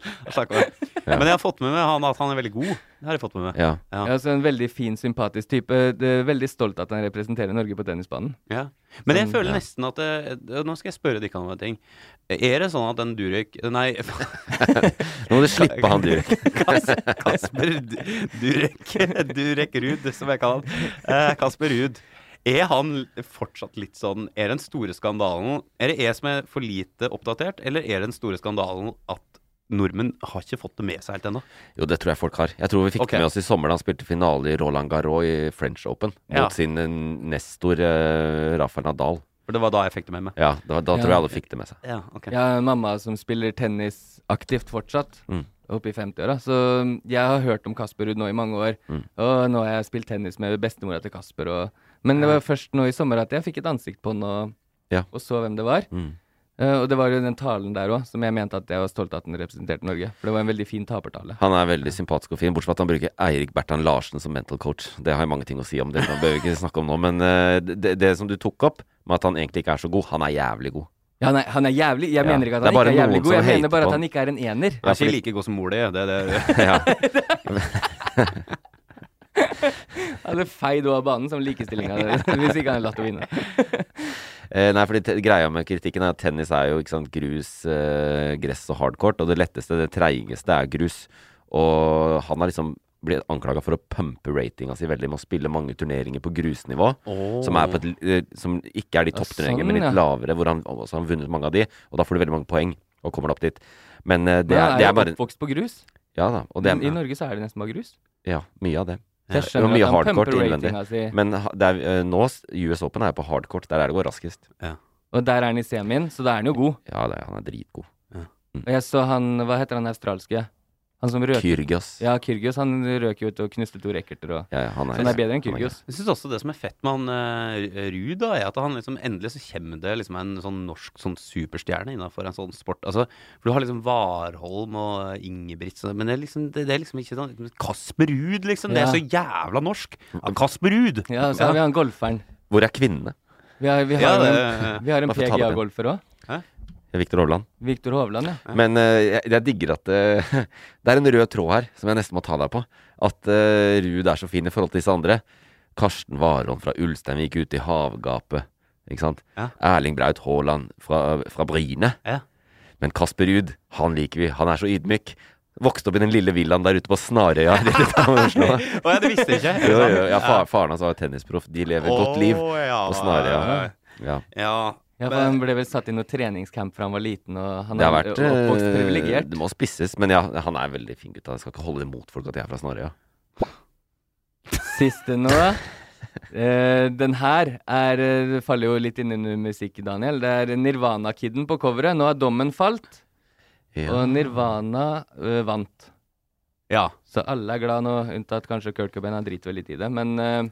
Ja. Men jeg har fått med meg han at han er veldig god. Det har jeg fått med meg. Ja. Ja. Altså En veldig fin, sympatisk type. Det er veldig stolt at han representerer Norge på tennisbanen. Ja. Men jeg Sånn, føler nesten at det, Nå skal jeg spørre dere om en ting. Er det sånn at den Durek Nei, Nå må du slippe han Durek. Kasper Durek Durek Ruud, som jeg kaller han. Eh, Kasper Ruud. Er han fortsatt litt sånn Er den store skandalen Er det jeg som er for lite oppdatert, eller er den store skandalen at nordmenn har ikke fått det med seg helt ennå? Jo, det tror jeg folk har. Jeg tror vi fikk okay. det med oss i sommer da han spilte finale i Roland Garros i French Open Ja. mot sin eh, nestor uh, Rafael Nadal. For det var da jeg fikk det med meg. Ja, da, ja. tror jeg alle fikk det med seg. Ja, okay. Jeg har en mamma som spiller tennis aktivt fortsatt, Mm. oppe i 50-åra. Så jeg har hørt om Kasper Ruud nå i mange år. Mm. Og nå har jeg spilt tennis med bestemora til Kasper. Og, men det var først nå i sommer at jeg fikk et ansikt på han og, Ja. og så hvem det var. Mm. Eh, og det var jo den talen der òg som jeg mente at jeg var stolt av at den representerte Norge. For det var en veldig fin tapertale. Han er veldig sympatisk og fin, bortsett fra at han bruker Eirik Bertan Larsen som mental coach. Det har jeg mange ting å si om, det bør vi ikke snakke om nå. Men uh, det, det som du tok opp, med at han egentlig ikke er så god, han er jævlig god. Ja, han, er, han er jævlig Jeg Ja. mener ikke at han er ikke er jævlig god, jeg mener bare at han. han ikke er en ener. Han er ikke like god som mor di. Det er det. ja. Han er feid over banen som likestillinga hvis ikke han er latt å vinne. Eh, nei, fordi greia med kritikken er at tennis er jo sant, grus, eh, gress og hardcourt. Og det letteste, det treigeste, er grus. Og han har liksom blitt anklaga for å pumpe ratinga si veldig med å spille mange turneringer på grusnivå. Som, er på et, eh, som ikke er de toppturneringene, sånn, men litt lavere. Hvor han også har vunnet mange av de. Og da får du veldig mange poeng, og kommer opp dit. Men eh, det, Men er, det er er bare oppvokst på grus. Ja da. Men I er, Norge så er det nesten bare grus. ja, mye av det. Jeg Og skjønner mye at hardcourt innvendig. si. Men det er, eh, nå, US Open er jo på hardcourt. Der er det går raskest. Og der er han i semien, så da er han jo god. Ja, det, er- han er dritgod. Og jeg så han Hva heter han australske? Han som røk Kyrgios. Ja, Kyrgios. Han røk jo ut og knuste to racketer og Ja, ja, han er, Så han er bedre enn Kyrgios. Jeg syns også det som er fett med han uh, Ruud, da, er at han liksom endelig så kommer det liksom en sånn norsk sånn superstjerne innafor en sånn sport. Altså, for du har liksom Warholm og Ingebrigtsen, men det er liksom, det, det er liksom ikke sånn Kasper Ruud, liksom. Det er så jævla norsk. Ja, Kasper Ruud! Ja, så har vi han golferen. Hvor er kvinnene? Vi har, vi har, Ja, det- en, vi har en. PGA-golfer òg. Viktor Hovland. Victor Hovland, ja. Men uh, jeg, jeg digger at uh, det er en rød tråd her som jeg nesten må ta deg på. At uh, Ruud er så fin i forhold til disse andre. Karsten Warholm fra Ulstein gikk ut i havgapet. Ikke sant? Ja. Erling Braut Haaland fra, fra Bryne. Ja. Men Kasper Ruud, han liker vi. Han er så ydmyk. Vokste opp i den lille villaen der ute på Snarøya. Oslo. Ja, det visste jeg ikke. Jo, jo, ja, far, faren hans var tennisproff. De lever et godt liv ja, på Snarøya. Ja. Ja. Ja, for Men- Han ble vel satt i noe treningscamp fra han var liten, og han Det har er vært oppvokst eh, privilegert. Det må spisses, men ja, han er veldig fin gutt. Jeg skal ikke holde imot folk at jeg er fra Snarøya. Siste nå. Eh, den her er eh, faller jo litt inn under musikk, Daniel. Det er Nirvana-kiden på coveret. Nå har dommen falt, Ja. og Nirvana eh, vant. ja. Så alle er glad nå, unntatt kanskje Kurt Cobain. Han driter vel litt i det. Men eh,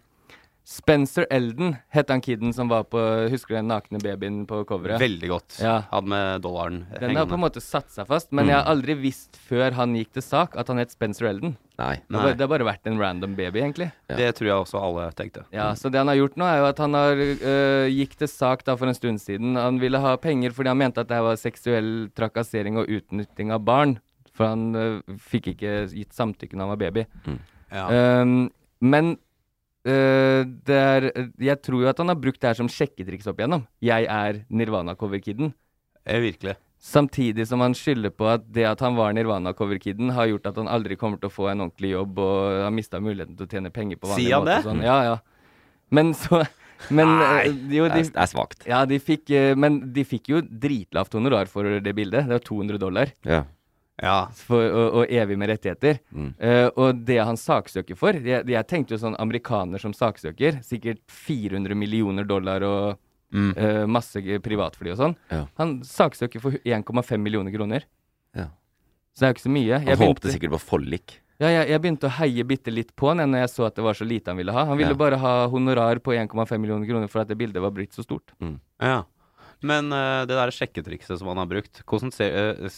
Spencer Elden het han kiden som var på Husker du den nakne babyen på coveret? Veldig godt. Ja. Han med dollaren Den har på en måte satt seg fast, men jeg har aldri visst før han gikk til sak at han het Spencer Elden. Nei. Det har, bare, det har bare vært en random baby, egentlig. Det tror jeg også alle tenkte. Ja, Så det han har gjort nå, er jo at han har øh, gikk til sak da for en stund siden. Han ville ha penger fordi han mente at det var seksuell trakassering og utnytting av barn. For han øh, fikk ikke gitt samtykke når han var baby. Ja. Um, men det er Jeg tror jo at han har brukt det her som sjekketriks opp igjennom. Jeg er Nirvana-coverkiden. Virkelig. Samtidig som han skylder på at det at han var Nirvana-coverkiden, har gjort at han aldri kommer til å få en ordentlig jobb og har mista muligheten til å tjene penger på vanlig måte. Sier han det? Sånn. Ja, ja. Men så men, Nei, eh, jo, det de, det er svakt. ja, de fikk, eh, men de fikk jo dritlavt honorar for det bildet. Det var 200 dollar. Ja. Ja. For, og, og evig med rettigheter. Mm. Uh, og det han saksøker for jeg, jeg tenkte jo sånn amerikaner som saksøker. Sikkert 400 millioner dollar og Mm. uh, masse privatfly og sånn. Ja. Han saksøker for 1,5 millioner kroner. Ja. Så det er jo ikke så mye. Han Jeg håpte begynte, sikkert på forlik. ja, jeg, jeg begynte å heie bitte litt på han når jeg så at det var så lite han ville ha. Han ville Ja. bare ha honorar på 1,5 millioner kroner for at det bildet var blitt så stort. Ja. Men uh, det der sjekketrikset som han har brukt, hvordan ser, uh,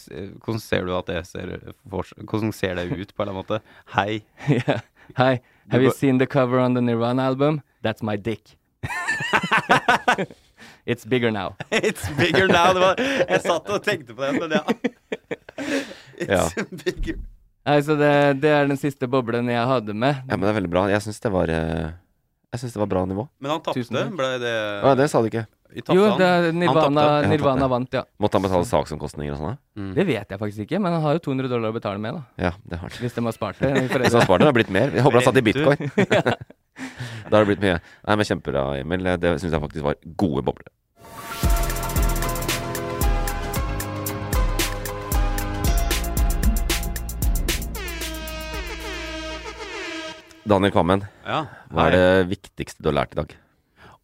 hvordan ser du at det ser for, Hvordan ser det ut, på en eller annen måte? Hei. Yeah. Hei. have you seen the cover on the Nirvana album? That's my dick. It's bigger now. It's bigger now. Det var, jeg satt og tenkte på det, men ja. It's bigger. Nei, så det, det er den siste boblen jeg hadde med. Ja, men det er veldig bra. Jeg syns det var Jeg synes det var bra nivå. Men han tapte. Ble det Å, det sa du ikke. Jo, det er Han Nirvana. Nirvana vant, ja. Måtte han betale saksomkostninger og sånn? Mm. Det vet jeg faktisk ikke, men han har jo 200 dollar å betale med, da. Ja, det har han. Hvis de har spart det. Hvis han sparte, det har blitt mer. Jeg håper han satt i bitcoin. da har det blitt mye. Nei, men Kjempebra, Emil. Det syns jeg faktisk var gode bobler. Daniel Kvammen, Ja. hva er det viktigste du har lært i dag?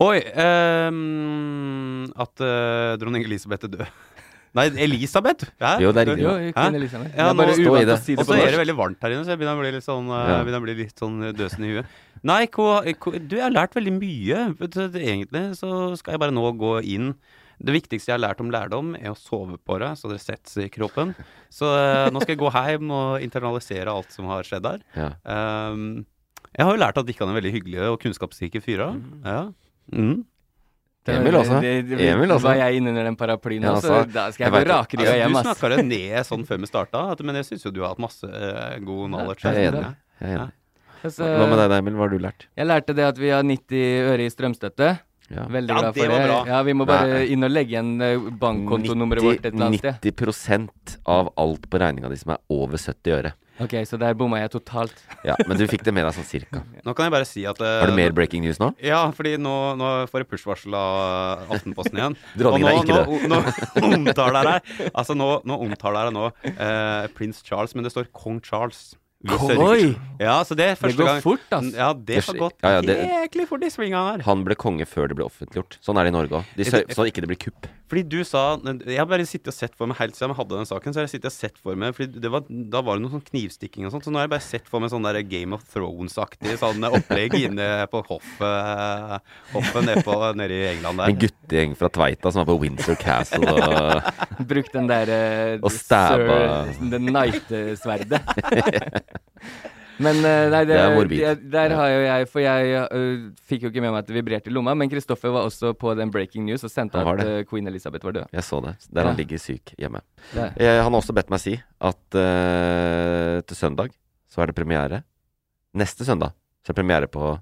Oi um, At uh, dronning Elisabeth er død. Nei, Elisabeth! Ja. Jo, det er riktig. Jo? Queen. Ja, det nå- Stå i det. si Og så er det veldig varmt her inne, så jeg begynner å bli litt sånn, eh, Ja. bli litt sånn døsende i huet. Nei, ko, ko, du, jeg har lært veldig mye. Vet du, det- Egentlig så skal jeg bare nå gå inn Det viktigste jeg har lært om lærdom, er å sove på det, så det setter seg i kroppen. Så uh, nå skal jeg gå hjem og internalisere alt som har skjedd her. Ja. Um, jeg har jo lært at Dikkan er veldig hyggelige og kunnskapsrike fyrer. Ja. Mm. Det- Emil også. det- det- Emil også. Var jeg innunder den paraplyen Ja, altså, da skal jeg jeg rakrygga Altså, hjem, du snakka det ned sånn før vi starta, men jeg syns jo du har hatt masse uh, god knowledge. Jeg er enig. Jeg er enig. Altså, Hva med deg, Emil? Hva har du lært? Jeg lærte det at vi har 90 øre i strømstøtte. Ja. Veldig Ja, glad det for var det. bra. Ja, Vi må bare Nei. inn og legge igjen eh, bankkontonummeret vårt et eller annet sted. 90% av alt på regninga di som er over 70 øre. Ok, så der bomma jeg totalt. Ja, Men du fikk det med deg sånn cirka. Nå kan jeg bare si at uh, Har du mer breaking news nå? Ja, fordi nå, nå får jeg push-varsel av Aftenposten igjen. Dronningen er ikke det. nå, nå omtaler jeg Altså, nå, nå omtaler jeg nå uh, prins Charles, men det står kong Charles. Vi sørger. Oi! Ja, så det er Det går gang fort, ass. Ja, det har gått ja, ja, det- jæklig fort i svingene her. Han ble konge før det ble offentliggjort. Sånn er det i Norge òg. Så Sånn ikke det blir kupp. Fordi du sa Jeg har bare sittet og sett for meg helt siden jeg hadde den saken, så har jeg sittet og sett for meg Fordi det var, Da var det noe sånn knivstikking og sånt, så nå har jeg bare sett for meg sånn der Game of Thrones-aktig sånn opplegg inne på hoffet Hoffet nede, på, nede i England der. En guttegjeng fra Tveita som var på Windsor Castle og Bruk den der eh, Og stabba. Sir- Den knight-sverdet. Men eh, nei, det, Det er det- der har jo jeg For jeg uh, fikk jo ikke med meg at det vibrerte i lomma, men Kristoffer var også på den breaking news og sendte at eh, queen Elizabeth var død. Jeg så det. Der han ligger syk hjemme. Eh, han har også bedt meg si at uh, til søndag så er det premiere. Neste søndag så er det premiere på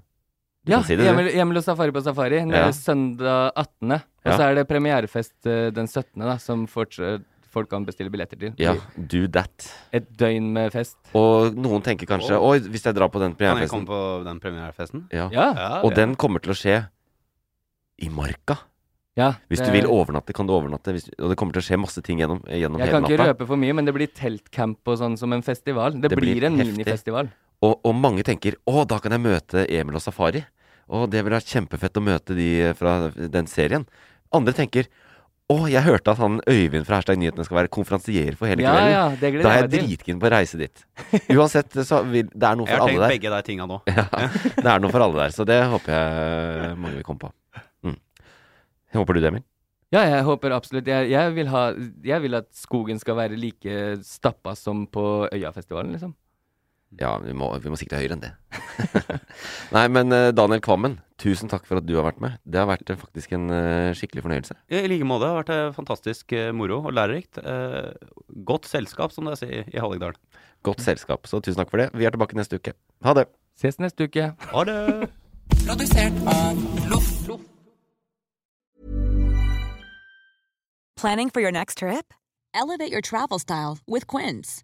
Du Ja, si det. Emil, Emil og Safari på Safari. Nede Ja. søndag 18. Og Ja. så er det premierefest den 17., da, som fortsatt folk kan bestille billetter til. Ja, do that. Et døgn med fest. Og noen tenker kanskje Oi, hvis jeg drar på den Kan jeg komme på den premierefesten? ja. Ja. Ja, Og den kommer til å skje i marka. ja Hvis du vil overnatte, kan du overnatte. Hvis, og det kommer til å skje masse ting gjennom, gjennom Jeg kan ikke røpe for mye, men det blir teltcamp og sånn som en festival. Det, Det blir, blir en heftig. minifestival. Og, og mange tenker å, da kan jeg møte Emil og Safari. Og det ville vært kjempefett å møte de fra den serien. Andre tenker Å, jeg hørte at han Øyvind fra Herstad Nyhetene skal være konferansier for hele Ja, kvelden. ja, det gleder da er jeg jeg dritkeen på å reise dit. Uansett, så vil, det er noe for alle der. Jeg har tenkt der. begge de tinga nå. Ja, det er noe for alle der, så det håper jeg mange vil komme på. Mm. Håper du det, Emil? Ja, jeg håper absolutt. Jeg, jeg, vil ha, jeg vil at skogen skal være like stappa som på Øyafestivalen, liksom. Ja, vi må, vi må sikte høyere enn det. Nei, men eh, Daniel Kvammen, tusen takk for at du har vært med. Det har vært eh, faktisk en eh, skikkelig fornøyelse. I like måte. Det har vært fantastisk moro og lærerikt. Eh, godt selskap, som det sier i Hallingdal. Godt selskap, så tusen takk for det. Vi er tilbake neste uke. Ha det. Ses neste uke. Ha det! Produsert av Loff. Planning for your next trip? Elevate your travel style with Quince.